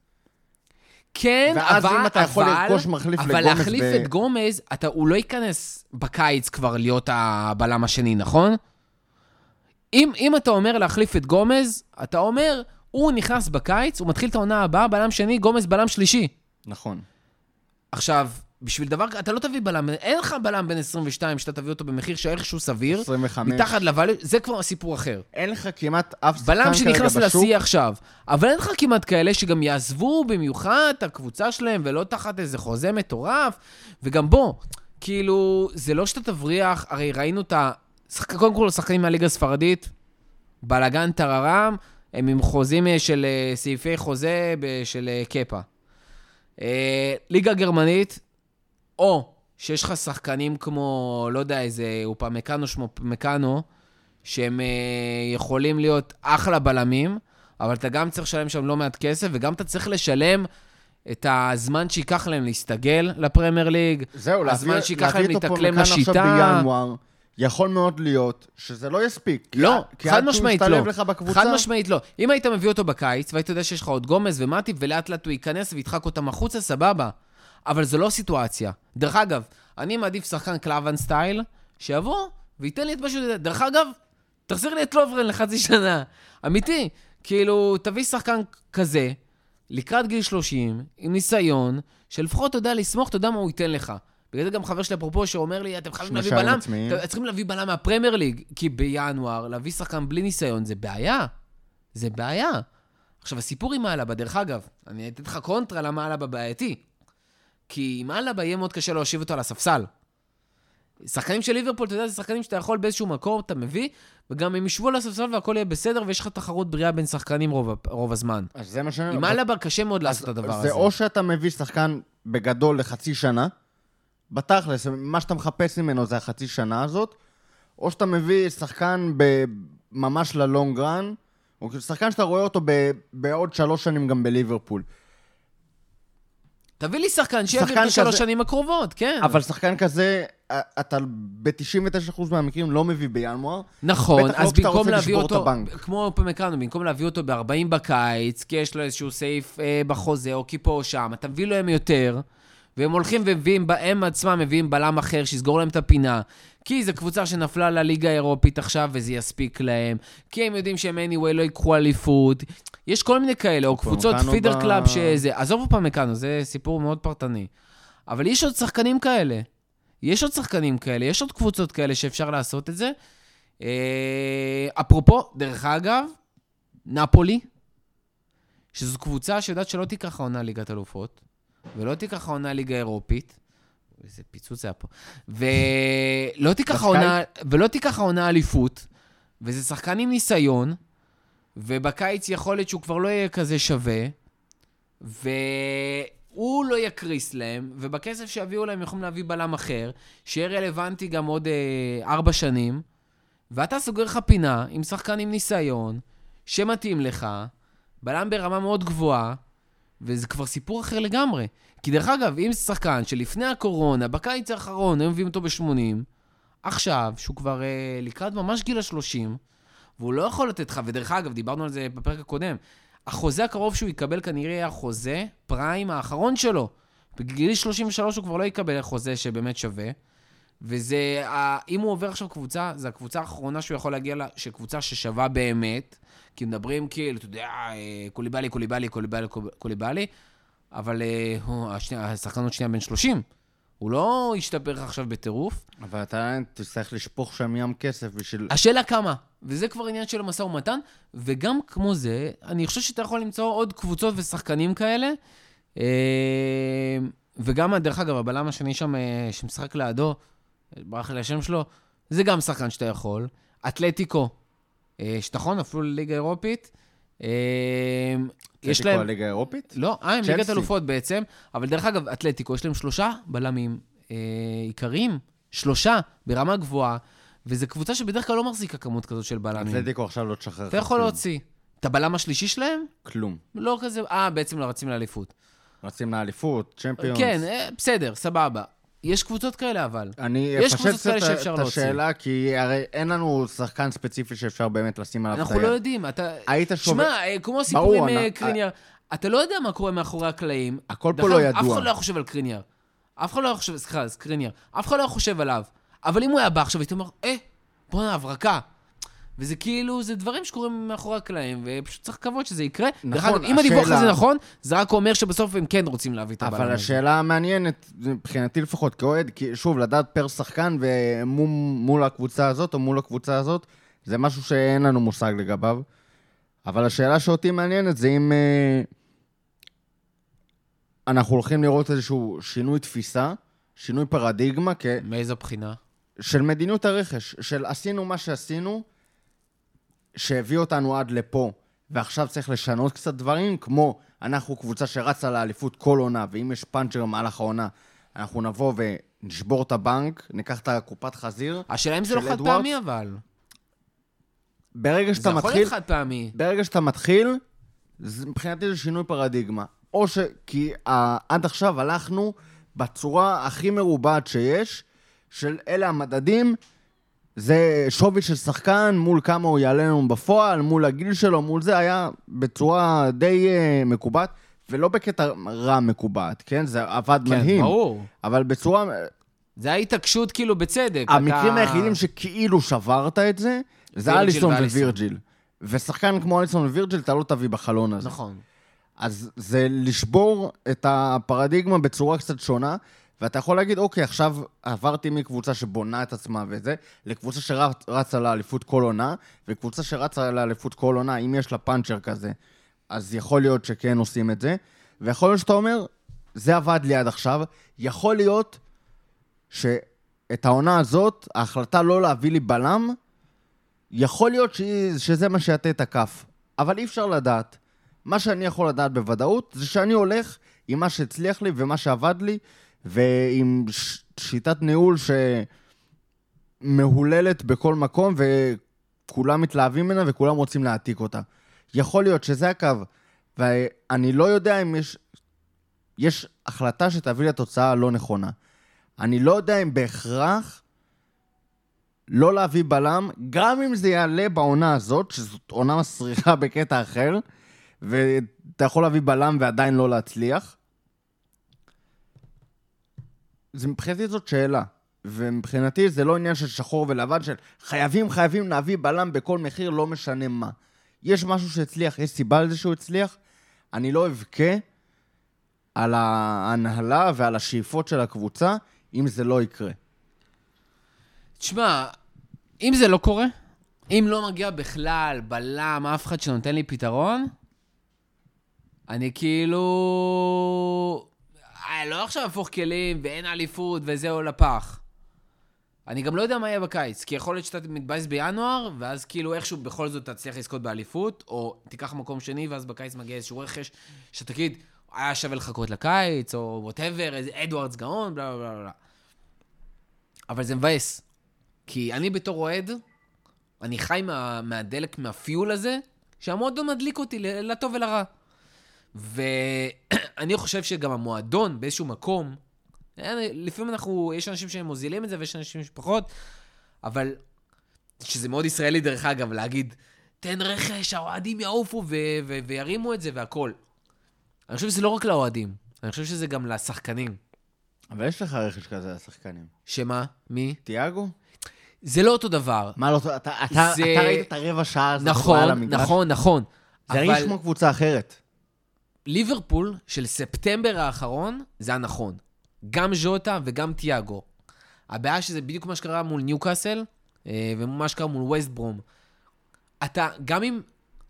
כן, ואז אבל... אם אתה יכול אבל- לרכוש מחליף אבל לגומז להחליף ב- את גומז, אתה, הוא לא ייכנס בקיץ כבר להיות הבלם השני, נכון? אם, אם אתה אומר להחליף את גומז, אתה אומר, הוא נכנס בקיץ, הוא מתחיל את העונה הבאה, בלם שני, גומז בלם שלישי. נכון. עכשיו, בשביל דבר, אתה לא תביא בלם, אין לך בלם בן 22 שאתה תביא אותו במחיר שאיכשהו סביר, 25. מתחת לvalue, זה כבר סיפור אחר. אין לך כמעט אף שחקן בלם כרגע שנכנס בשוק. לשיא עכשיו. אבל אין לך כמעט כאלה שגם יעזבו במיוחד את הקבוצה שלהם, ולא תחת איזה חוזה מטורף. וגם בוא, כאילו, זה לא שאתה תבריח, הרי ראינו את ה... שחק... קודם כל, השחקנים מהליגה הספרדית, בלאגן טררם, הם עם חוזים אה, של אה, סעיפי חוזה של אה, קפה. ליגה גרמנית, או שיש לך שחקנים כמו, לא יודע, איזה אופמקאנו שמו מקאנו, שהם אה, יכולים להיות אחלה בלמים, אבל אתה גם צריך לשלם שם לא מעט כסף, וגם אתה צריך לשלם את הזמן שייקח להם להסתגל לפרמייר ליג, זהו, הזמן להביא- שייקח להביא להם להתאקלם לשיטה. בינואר, יכול מאוד להיות שזה לא יספיק. לא, כי חד משמעית לא. לך בקבוצה, חד משמעית לא. אם היית מביא אותו בקיץ, והיית יודע שיש לך עוד גומז ומטיפ, ולאט לאט הוא ייכנס וידחק אותם החוצה, סבבה. אבל זו לא סיטואציה. דרך אגב, אני מעדיף שחקן קלאבן style, שיבוא וייתן לי את מה שהוא יודע. דרך אגב, תחזיר לי את לוברן לחצי שנה. אמיתי. כאילו, תביא שחקן כזה, לקראת גיל 30, עם ניסיון, שלפחות אתה יודע לסמוך, אתה יודע מה הוא ייתן לך. בגלל זה גם חבר שלי אפרופו שאומר לי, אתם חייבים להביא בלם. אתם צריכים להביא בלם מהפרמייר ליג, כי בינואר, להביא שחקן בלי ניסיון זה בעיה. זה בעיה. עכשיו, הסיפור עם אלבה, דרך אגב, אני אתן לך קונטרה למה אלבה בעייתי. כי עם אלבה יהיה מאוד קשה להושיב אותו על הספסל. שחקנים של ליברפול, אתה יודע, זה שחקנים שאתה יכול באיזשהו מקום, אתה מביא, וגם הם ישבו על הספסל והכל יהיה בסדר, ויש לך תחרות בריאה בין שחקנים רוב, רוב הזמן. אז זה מה שאני... עם אלבה קשה מאוד לעשות את הדבר זה הזה. או שאתה מביא שחקן בגדול לחצי שנה, בתכלס, מה שאתה מחפש ממנו זה החצי שנה הזאת, או שאתה מביא שחקן ב- ממש ללונג רן, או שחקן שאתה רואה אותו ב- בעוד שלוש שנים גם בליברפול. תביא לי שחקן שיעביר את השלוש שנים הקרובות, כן. אבל שחקן כזה, אתה ב-99% מהמקרים לא מביא בינואר. נכון, לא אז כשאתה במקום להביא אותו. כמו פמקרנו, במקום להביא אותו ב-40 בקיץ, כי יש לו איזשהו סעיף אה, בחוזה, או כי פה או שם, אתה מביא להם יותר, והם הולכים ומביאים, הם עצמם מביאים בלם אחר שיסגור להם את הפינה, כי זו קבוצה שנפלה לליגה האירופית עכשיו, וזה יספיק להם, כי הם יודעים שהם anyway לא ייקחו אליפות, יש כל מיני כאלה, או קבוצות feeder ב- club שזה, עזוב אופמקאנו, זה סיפור מאוד פרטני. אבל יש עוד שחקנים כאלה. יש עוד שחקנים כאלה, יש עוד קבוצות כאלה שאפשר לעשות את זה. אה, אפרופו, דרך אגב, נפולי, שזו קבוצה שיודעת שלא תיקח העונה ליגת אלופות, ולא תיקח העונה ליגה אירופית. איזה פיצוץ היה פה. ולא תיקח העונה, ולא תיקח העונה אליפות, וזה שחקן עם ניסיון, ובקיץ יכול להיות שהוא כבר לא יהיה כזה שווה, והוא לא יקריס להם, ובכסף שיביאו להם יכולים להביא בלם אחר, שיהיה רלוונטי גם עוד אה, ארבע שנים, ואתה סוגר לך פינה עם שחקן עם ניסיון, שמתאים לך, בלם ברמה מאוד גבוהה, וזה כבר סיפור אחר לגמרי. כי דרך אגב, אם זה שחקן שלפני הקורונה, בקיץ האחרון, היו מביאים אותו ב-80, עכשיו, שהוא כבר אה, לקראת ממש גיל ה-30, והוא לא יכול לתת לך, ודרך אגב, דיברנו על זה בפרק הקודם, החוזה הקרוב שהוא יקבל כנראה יהיה החוזה פריים האחרון שלו, בגיל 33 הוא כבר לא יקבל חוזה שבאמת שווה. וזה, אם הוא עובר עכשיו קבוצה, זו הקבוצה האחרונה שהוא יכול להגיע לה, שקבוצה ששווה באמת. כי מדברים כאילו, אתה יודע, אה, קוליבאלי, קוליבאלי, קוליבאלי, קוליבאלי, אבל אה, השחקן עוד שנייה בן 30. הוא לא השתפר עכשיו בטירוף. אבל אתה תצטרך לשפוך שם ים כסף בשביל... השאלה כמה, וזה כבר עניין של המשא ומתן, וגם כמו זה, אני חושב שאתה יכול למצוא עוד קבוצות ושחקנים כאלה. אה, וגם, דרך אגב, הבלם השני שם, שמשחק לידו, ברח לי השם שלו, זה גם שחקן שאתה יכול. אתלטיקו, אה, שנכון, אפילו לליגה אירופית. אה, יש אתלטיקו להם... הליגה האירופית? לא, אה, הם ליגת. אלופות בעצם. אבל דרך אגב, אתלטיקו, יש להם שלושה בלמים אה, עיקריים, שלושה, ברמה גבוהה, וזו קבוצה שבדרך כלל לא מחזיקה כמות כזאת של בלמים. אתלטיקו עכשיו לא תשחרר אתה יכול. להוציא. את הבלם השלישי שלהם? כלום. לא כזה, אה, בעצם לא רצים לאליפות. רצים לאליפות, צ'מפיונס. כן, בסדר, סבבה. יש קבוצות כאלה אבל. אני יש אפשט קצת את-. השאלה, כי הרי אין לנו שחקן ספציפי שאפשר באמת לשים עליו את אנחנו היד. לא יודעים, אתה... היית שובר... שמע, אה, כמו הסיפור עם אה, קריניאר, אתה לא יודע מה קורה מאחורי הקלעים. הכל פה דרך לא אגב, אף ידוע. אחד לא חושב על קריניאר. אף אחד לא חושב, סליחה, אז קריניאר. אף אחד לא חושב עליו. אבל אם הוא היה בא עכשיו, הייתי אומר, אה, בואנה, הברקה. וזה כאילו, זה דברים שקורים מאחורי הקלעים, ופשוט צריך לקוות שזה יקרה. דרך נכון, אגב, אם הדיווח השאלה- הזה נכון, זה רק אומר שבסוף הם כן רוצים להביא את הבלם אבל. השאלה המעניינת, מבחינתי לפחות כאוהד, שוב, לדעת פר שחקן ומול הקבוצה הזאת או מול הקבוצה הזאת, זה משהו שאין לנו מושג לגביו. אבל השאלה שאותי מעניינת זה אם אה, אנחנו הולכים לראות איזשהו שינוי תפיסה, שינוי פרדיגמה, כ... מאיזו בחינה? של מדיניות הרכש, של עשינו מה שעשינו, שהביא אותנו עד לפה, ועכשיו צריך לשנות קצת דברים, כמו אנחנו קבוצה שרצה לאליפות כל עונה, ואם יש פאנצ'ר במהלך העונה, אנחנו נבוא ונשבור את הבנק, ניקח את הקופת חזיר. השאלה אם זה לא חד? פעמי אבל. ברגע זה שאתה יכול מתחיל, להיות חד פעמי. ברגע שאתה מתחיל, זה, מבחינתי זה שינוי פרדיגמה. או ש... כי אה, עד עכשיו הלכנו בצורה הכי מרובעת שיש, של אלה המדדים, זה שווי של שחקן מול כמה הוא יעלה לנו בפועל, מול הגיל שלו, מול זה, היה בצורה די uh, מקובעת, ולא בקטע רע מקובעת, כן? זה עבד כן, מדהים. ברור. אבל בצורה... זה ההתעקשות כאילו בצדק. המקרים אתה- היחידים שכאילו שברת את זה, זה אליסון. ווירג'יל. ושחקן כמו אליסון ווירג'יל, אתה לא תביא בחלון הזה. נכון. אז זה לשבור את הפרדיגמה בצורה קצת שונה, ואתה יכול להגיד, אוקיי, עכשיו עברתי מקבוצה שבונה את עצמה וזה, לקבוצה שרצה לאליפות כל עונה, וקבוצה שרצה לאליפות כל עונה, אם יש לה פאנצ'ר כזה, אז יכול להיות שכן עושים את זה, ויכול להיות שאתה אומר, זה עבד לי עד עכשיו, יכול להיות שאת העונה הזאת, ההחלטה לא להביא לי בלם, יכול להיות. שזה מה שיטה את הכף, אבל אי אפשר לדעת. מה שאני יכול לדעת בוודאות, זה שאני הולך עם מה שהצליח לי ומה שעבד לי, ועם. שיטת ניהול שמהוללת בכל מקום, וכולם מתלהבים ממנה וכולם רוצים להעתיק אותה. יכול להיות שזה הקו, ואני לא יודע אם יש... יש החלטה שתביא לתוצאה הלא נכונה. אני לא יודע אם בהכרח לא להביא בלם, גם אם זה יעלה בעונה הזאת, שזאת עונה מסריחה בקטע אחר, ואתה יכול להביא בלם ועדיין לא להצליח. זה מבחינתי זאת שאלה. ומבחינתי זה לא עניין של שחור ולבן, של חייבים, חייבים להביא בלם בכל מחיר, לא משנה מה. יש משהו שהצליח, יש סיבה לזה שהוא הצליח, אני לא אבכה על ההנהלה ועל השאיפות של הקבוצה, אם זה לא יקרה. תשמע, אם זה לא קורה, אם לא מגיע בכלל בלם, אף אחד שנותן לי פתרון, אני כאילו... לא עכשיו הפוך כלים ואין אליפות וזהו לפח. אני גם לא יודע מה יהיה בקיץ, כי יכול להיות שאתה מתבאס בינואר, ואז כאילו איכשהו בכל זאת תצליח לזכות באליפות, או תיקח מקום שני, ואז בקיץ מגיע איזשהו רכש, שתגיד, היה שווה לחכות לקיץ, או ווטאבר, איזה אדוארדס גאון, בלה בלה בלה. אבל זה מבאס. כי אני בתור אוהד, אני חי מה, מהדלק, מהפיול הזה, שהמועדון מדליק אותי לטוב ולרע. ואני חושב שגם המועדון באיזשהו מקום, אה, לפעמים אנחנו, יש אנשים שהם מוזילים את זה ויש אנשים שפחות, אבל, שזה מאוד ישראלי דרך אגב, להגיד, תן רכש, האוהדים יעופו ו- ו- וירימו את זה והכול. אני חושב שזה לא רק לאוהדים. אני חושב שזה גם לשחקנים. אבל יש לך רכש כזה לשחקנים. שמה? מי? תיאגו? זה לא אותו דבר. מה לא... אתה, אתה, אתה זה- ראית את הרבע שעה הזאת נכון, על המגרש? נכון, נכון. זה הרגיש אבל כמו קבוצה אחרת. ליברפול של ספטמבר האחרון, זה היה נכון. גם ז'וטה וגם תיאגו. הבעיה שזה בדיוק מה שקרה מול ניוקאסל, אה, ומה שקרה מול ווסט ברום. אתה, גם עם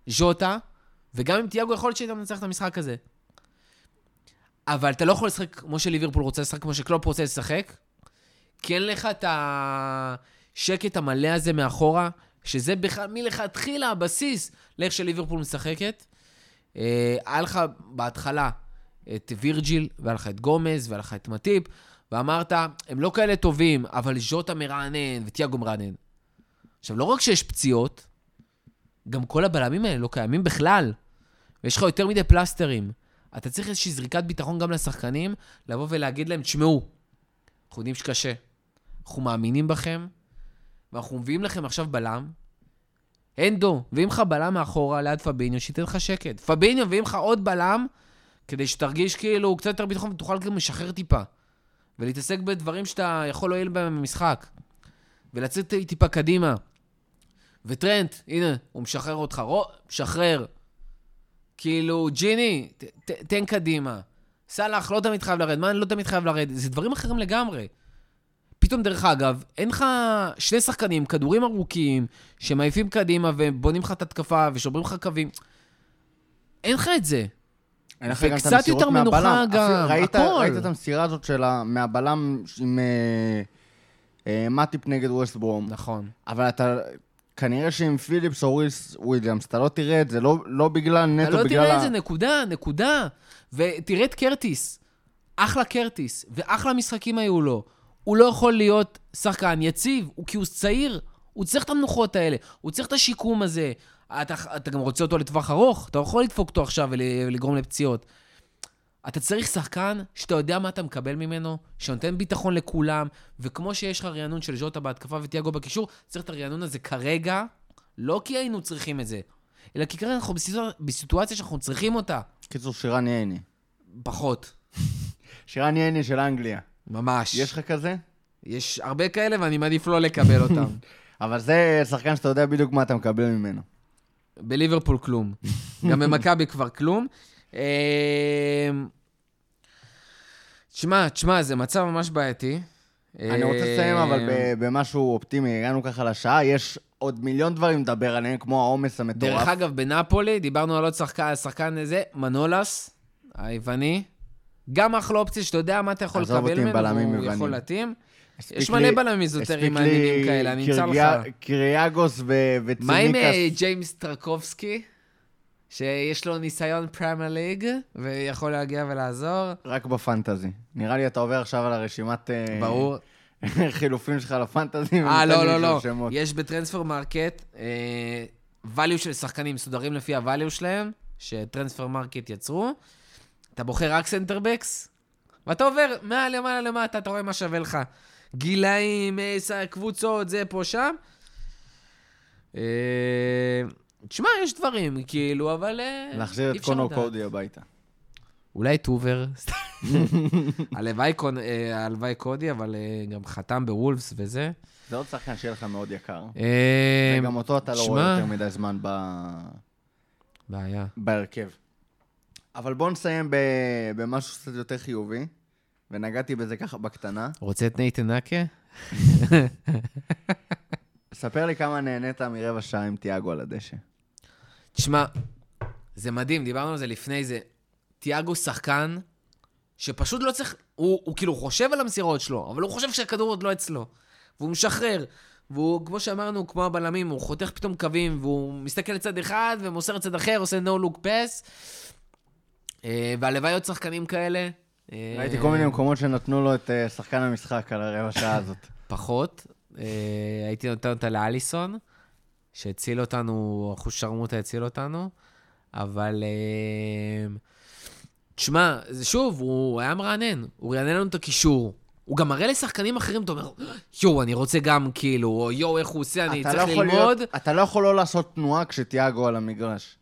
ז'וטה וגם עם תיאגו, יכול להיות שהיית מנצח את המשחק הזה. אבל אתה לא יכול לשחק כמו שליברפול רוצה לשחק, כמו שקלופ רוצה לשחק, כי אין לך את השקט המלא הזה מאחורה, שזה בכלל מלכתחילה הבסיס לאיך שליברפול משחקת. אה, היה לך בהתחלה את וירג'יל, והיה לך את גומז, והיה לך את מטיפ, ואמרת, הם לא כאלה טובים, אבל ז'וטה מרענן ותיאגו מרענן. עכשיו, לא רק שיש פציעות, גם כל הבלמים האלה לא קיימים בכלל. ויש לך יותר מדי פלסטרים. אתה צריך איזושהי זריקת ביטחון גם לשחקנים, לבוא ולהגיד להם, תשמעו, אנחנו יודעים שקשה. אנחנו מאמינים בכם, ואנחנו מביאים לכם עכשיו בלם. אנדו, מביאים לך בלם מאחורה ליד פביניו, שייתן לך שקט. פביניו, מביאים לך עוד בלם, כדי שתרגיש כאילו קצת יותר ביטחון ותוכל גם לשחרר טיפה. ולהתעסק בדברים שאתה יכול להועיל בהם במשחק. ולצאת טיפה קדימה. וטרנט, הנה, הוא משחרר אותך. רו, משחרר. כאילו, ג'יני, ת, ת, תן קדימה. סאלח לא תמיד חייב לרדת, מן לא תמיד חייב לרדת. זה דברים אחרים לגמרי. פתאום, דרך אגב, אין לך שני שחקנים, כדורים ארוכים, שמעיפים קדימה ובונים לך את התקפה ושוברים לך קווים. אין לך את זה. וקצת יותר מנוחה. גם, ראית, הכל. ראית את המסירה הזאת של ה- מהבלם עם אה, אה, מאטיפ נגד ווסט ברום. נכון. אבל אתה... כנראה שעם פיליפס או וויליס וויליאמס, אתה לא תראה את זה, לא, לא בגלל נטו, אתה לא בגלל תראה ה... את זה, נקודה, נקודה. ותראה את קרטיס. אחלה קרטיס, ואחלה משחקים היו לו. הוא לא יכול להיות שחקן יציב, הוא כי הוא צעיר, הוא צריך את המנוחות האלה, הוא צריך את השיקום הזה. אתה, אתה גם רוצה אותו לטווח ארוך, אתה לא יכול לדפוק אותו עכשיו ול, ולגרום לפציעות. אתה צריך שחקן שאתה יודע מה אתה מקבל ממנו, שנותן ביטחון לכולם, וכמו שיש לך רענון של ז'וטה בהתקפה וטיאגו בקישור, צריך את הרענון הזה כרגע, לא כי היינו צריכים את זה, אלא כי כרגע אנחנו בסיטואציה, בסיטואציה שאנחנו צריכים אותה. קיצור, שירן ייני. פחות. שירן ייני של אנגליה. ממש. יש לך כזה? יש הרבה כאלה ואני מעדיף לא לקבל אותם. אבל זה שחקן שאתה יודע בדיוק מה אתה מקבל ממנו. בליברפול כלום. גם במכבי כבר כלום. אה, תשמע, תשמע, זה מצב ממש בעייתי. אני רוצה אה, לסיים אבל במשהו אופטימי, הגענו ככה לשעה, יש עוד מיליון דברים לדבר עליהם, כמו העומס המטורף. דרך אגב, בנפולי, דיברנו על עוד שחקן, שחקן הזה, מנולס, היווני. גם אחלה אופציה שאתה יודע מה אתה יכול לקבל ממנו, והוא יוונים. יכול להתאים. יש מלא בלמים איזוטריים לי מעניינים כאלה, אני אמצא לך. קיריאקוס ו- מה עם אה. ג'יימס טרקובסקי, שיש לו ניסיון פרמייר ליג, ויכול להגיע ולעזור? רק בפנטזי. נראה לי אתה עובר עכשיו על הרשימת אה, ברור. חילופים שלך לפנטזי. אה, לא, לא, לא. שמות. יש בטרנספר מרקט, value של שחקנים מסודרים לפי ה-value שלהם, שטרנספר מרקט יצרו. אתה בוחר רק center backs, ואתה עובר מהלמעלה למטה, אתה רואה מה שווה לך. גילאים, אה, קבוצות, זה, פה, שם. אה, תשמע, יש דברים, כאילו, אבל אה, להחזיר את לדעת. קודי הביתה. אולי טובר. הלוואי קודי, אבל גם חתם בוולפס וזה. זה עוד שחקן שיהיה לך מאוד יקר. וגם אותו אתה לא רואה יותר מדי זמן ב- בעיה. בהרכב. אבל בואו נסיים ב- במשהו קצת יותר חיובי, ונגעתי בזה ככה בקטנה. רוצה את נייתן נקה? ספר לי כמה נהנית מרבע שעה עם תיאגו על הדשא. תשמע, זה מדהים, דיברנו על זה לפני זה. תיאגו שחקן שפשוט לא צריך, הוא, הוא כאילו חושב על המסירות שלו, אבל הוא חושב שהכדור עוד לא אצלו. והוא משחרר. והוא, כמו שאמרנו, כמו הבלמים, הוא חותך פתאום קווים, והוא מסתכל לצד אחד ומוסר לצד אחר, עושה no look pass. אה, והלוואי עוד שחקנים כאלה. אה, ראיתי כל מיני מקומות שנתנו לו את אה, שחקן המשחק על הרבע שעה הזאת. פחות. הייתי נותן אותה לאליסון, שהציל אותנו, אחוז שרמוטה הציל אותנו, אבל... תשמע, שוב, הוא היה מרענן, הוא רענן לנו את הקישור. הוא גם מראה לשחקנים אחרים, אתה אומר, יואו, אני רוצה גם כאילו, או יואו, איך הוא עושה, אני צריך לא ללמוד. להיות- אתה לא יכול לא לעשות תנועה כשתיאגו על המגרש.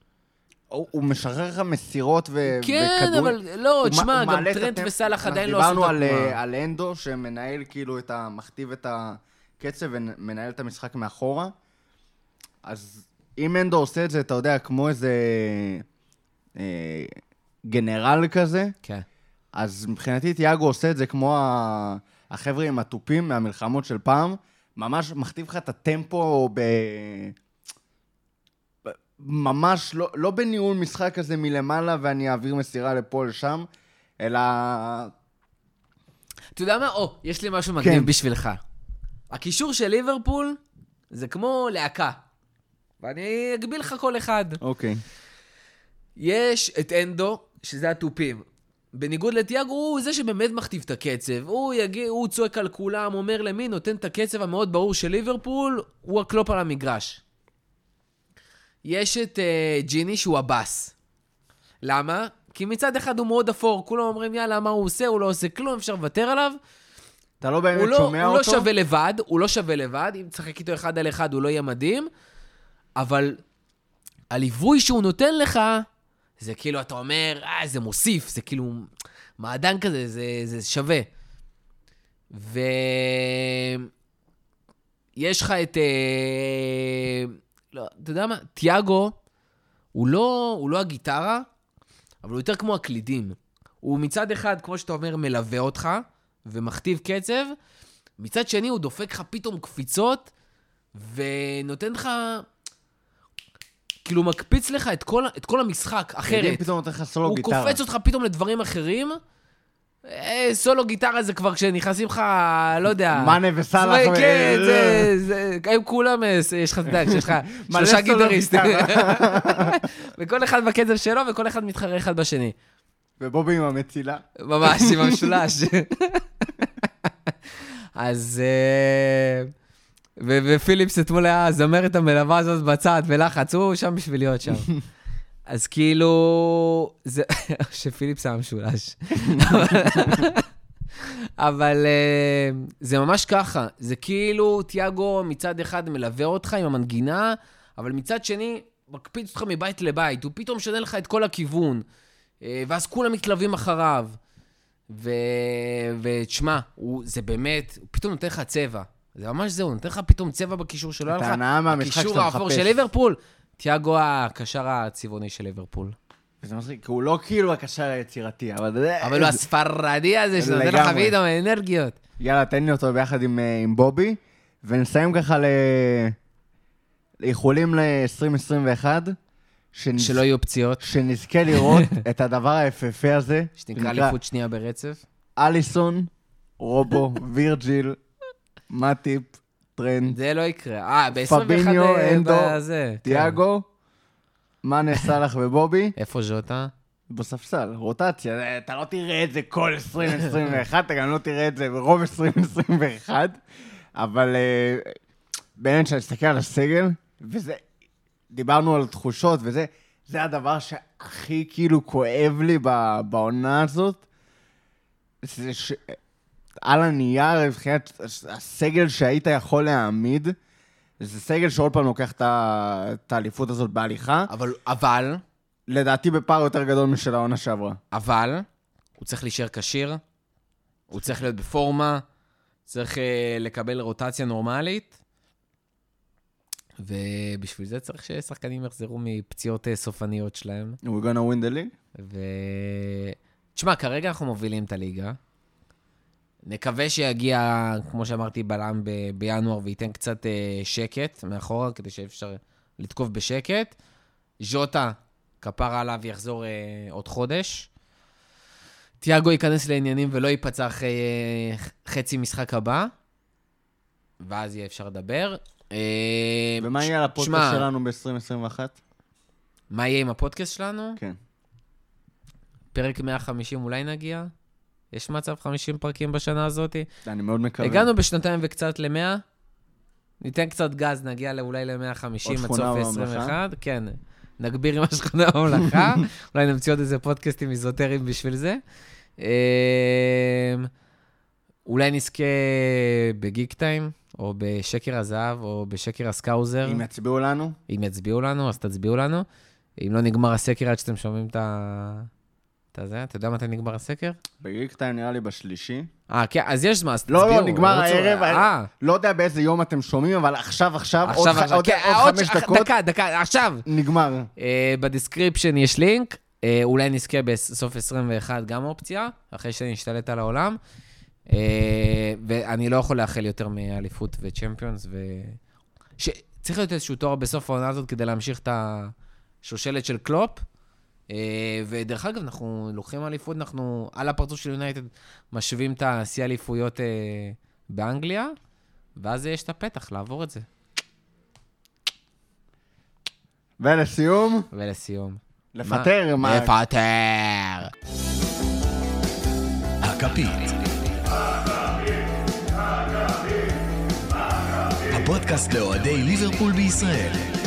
הוא משחרר לך מסירות ו- כן, וכדורים. אבל לא, תשמע, גם טרנט וסאלח עדיין לא עשו את דיברנו התנועה. אה, על אנדו, שמנהל כאילו את ה... מכתיב את הקצב ומנהל את המשחק מאחורה. אז אם אנדו עושה את זה, אתה יודע, כמו איזה אה, גנרל כזה, כן. אז מבחינתי תיאגו עושה את זה כמו ה- החבר'ה עם התופים מהמלחמות של פעם, ממש מכתיב לך את הטמפו ב... ממש לא, לא בניהול משחק כזה מלמעלה ואני אעביר מסירה לפה לשם, אלא... אתה יודע מה? או, יש לי משהו מגניב כן. בשבילך. הקישור של ליברפול זה כמו להקה. ואני אגביל לך כל אחד. אוקיי. יש את אנדו, שזה התופים. בניגוד לתיאגו, הוא זה שבאמת מכתיב את הקצב. הוא יגיע, הוא צועק על כולם, אומר למי נותן את הקצב המאוד ברור של ליברפול, הוא הקלופ על המגרש. יש את uh, ג'יני שהוא הבאס. למה? כי מצד אחד הוא מאוד אפור, כולם אומרים יאללה, מה הוא עושה? הוא לא עושה כלום, אפשר לוותר עליו. אתה לא באמת הוא לא, שומע הוא לא אותו? שווה לבד, הוא לא שווה לבד, אם תשחק איתו אחד על אחד הוא לא יהיה מדהים, אבל הליווי שהוא נותן לך, זה כאילו, אתה אומר, אה, זה מוסיף, זה כאילו מעדן כזה, זה, זה שווה. ויש לך את... אה... לא, אתה יודע מה? תיאגו, הוא לא, הוא לא הגיטרה, אבל הוא יותר כמו הקלידים. הוא מצד אחד, כמו שאתה אומר, מלווה אותך ומכתיב קצב, מצד שני הוא דופק לך פתאום קפיצות ונותן לך... כאילו מקפיץ לך את כל, את כל המשחק אחרת. פתאום נותן לך סולו הוא גיטרה. קופץ אותך פתאום לדברים אחרים. אה, סולו גיטרה זה כבר כשנכנסים לך, לא יודע. מאנה וסאלח כן, זה, זה, הם כולם, אה, יש לך, אתה יודע, שיש לך שלושה גיטריסטים. וכל אחד בקצב שלו, וכל אחד מתחרה אחד בשני. ובובי עם המצילה. ממש, עם המשולש. אז... אה, ופיליפס אתמול היה הזמרת המלווה הזאת בצד, בלחץ, הוא שם בשביל להיות שם. אז כאילו... זה... שפיליפס היה משולש. אבל אה, זה ממש ככה, זה כאילו תיאגו מצד אחד מלווה אותך עם המנגינה, אבל מצד שני מקפיץ אותך מבית לבית, הוא פתאום משנה לך את כל הכיוון, אה, ואז כולם מתלווים אחריו. ו... ותשמע, הוא... זה באמת, הוא פתאום נותן לך צבע. זה ממש זהו, הוא נותן לך פתאום צבע בקישור שלא היה לך. ההנאה מהמשחק הקישור שאתה האפור מחפש. של ליברפול. תיאגו הקשר הצבעוני של ליברפול. וזה מצחיק, כי הוא לא כאילו הקשר היצירתי, אבל... יודע, אבל הוא הספרדי הזה שנותן לך. פתאום אנרגיות. יאללה, תן לי אותו ביחד עם, אה, עם בובי, ונסיים ככה ל... לאיחולים ל-2021, שנז... שלא יהיו פציעות, שנזכה לראות את הדבר היפהפה הזה, שנקרא אליפות שנייה ברצף. אליסון, רובו, וירג'יל, מאטיפ, טרנד, זה לא יקרה. אה, ב-21... פביניו, הנדו. תיאגו, מאנה, סאלח ובובי, איפה ז'וטה? בספסל, רוטציה. זה- אתה לא תראה את זה כל 2021, אתה גם לא תראה את זה ברוב 2021, אבל אה, באמת, כשאני מסתכל על הסגל, וזה, דיברנו על תחושות וזה, זה הדבר שהכי כאילו כואב לי ב- בעונה הזאת, זה ש... על הנייר, מבחינת הסגל שהיית יכול להעמיד, זה סגל שעוד פעם לוקח את האליפות הזאת בהליכה. אבל, אבל, לדעתי בפער יותר גדול משל העונה שעברה. אבל, הוא צריך להישאר כשיר, הוא צריך להיות בפורמה, צריך uh, לקבל רוטציה נורמלית, ובשביל זה צריך ששחקנים יחזרו מפציעות uh, סופניות שלהם. We're gonna win the league? ו... תשמע, כרגע אנחנו מובילים את הליגה. נקווה שיגיע, כמו שאמרתי, בלם ב- בינואר וייתן קצת אה, שקט מאחורה, כדי שאפשר לתקוף בשקט. ז'וטה, כפרה עליו, יחזור אה, עוד חודש. תיאגו ייכנס לעניינים ולא ייפצע אחרי אה, חצי משחק הבא, ואז יהיה אפשר לדבר. אה, ומה ש- יהיה על הפודקאסט שלנו ב-2021? מה יהיה עם הפודקאסט שלנו? כן. פרק 150 אולי נגיע? יש מצב 50 פרקים בשנה הזאת? אני מאוד מקווה. הגענו בשנתיים וקצת ל-100, ניתן קצת גז, נגיע אולי ל-150 עוד עד סוף בממלכה? 21. כן, נגביר עם השכונה בממלכה, אולי נמציא עוד איזה פודקאסטים איזוטריים בשביל זה. אמ, אולי נזכה בגיק טיים, או בשקר הזהב, או בשקר הסקאוזר. אם יצביעו לנו, אם יצביעו לנו, אז תצביעו לנו. אם לא נגמר הסקר עד שאתם שומעים את ה... את הזה, אתה יודע מתי נגמר הסקר? בגיק טיים נראה לי בשלישי. אה, כן, אז יש זמן, אז לא, תצביעו. לא, נגמר רוצו- הערב. אה, לא יודע באיזה יום אתם שומעים, אבל עכשיו, עכשיו, עוד כן, עוד חמש דקות, דקה, דקה, עכשיו. נגמר. אה, ב description יש לינק, אה, אולי נזכה בסוף 21 גם אופציה, אחרי שנשתלט על העולם. ואני לא יכול לאחל יותר מאליפות וצ'מפיונס, ו... צריך להיות איזשהו תואר בסוף העונה הזאת כדי להמשיך את השושלת של קלופ. אה, ודרך אגב, אנחנו לוקחים אליפות, אנחנו על הפרצוף של יונייטד משווים את השיא אליפויות אה, באנגליה, ואז יש את הפתח לעבור את זה. ולסיום, ולסיום. לפטר, מה? לפטר! הכפית. הפודקאסט לאוהדי ליברפול בישראל.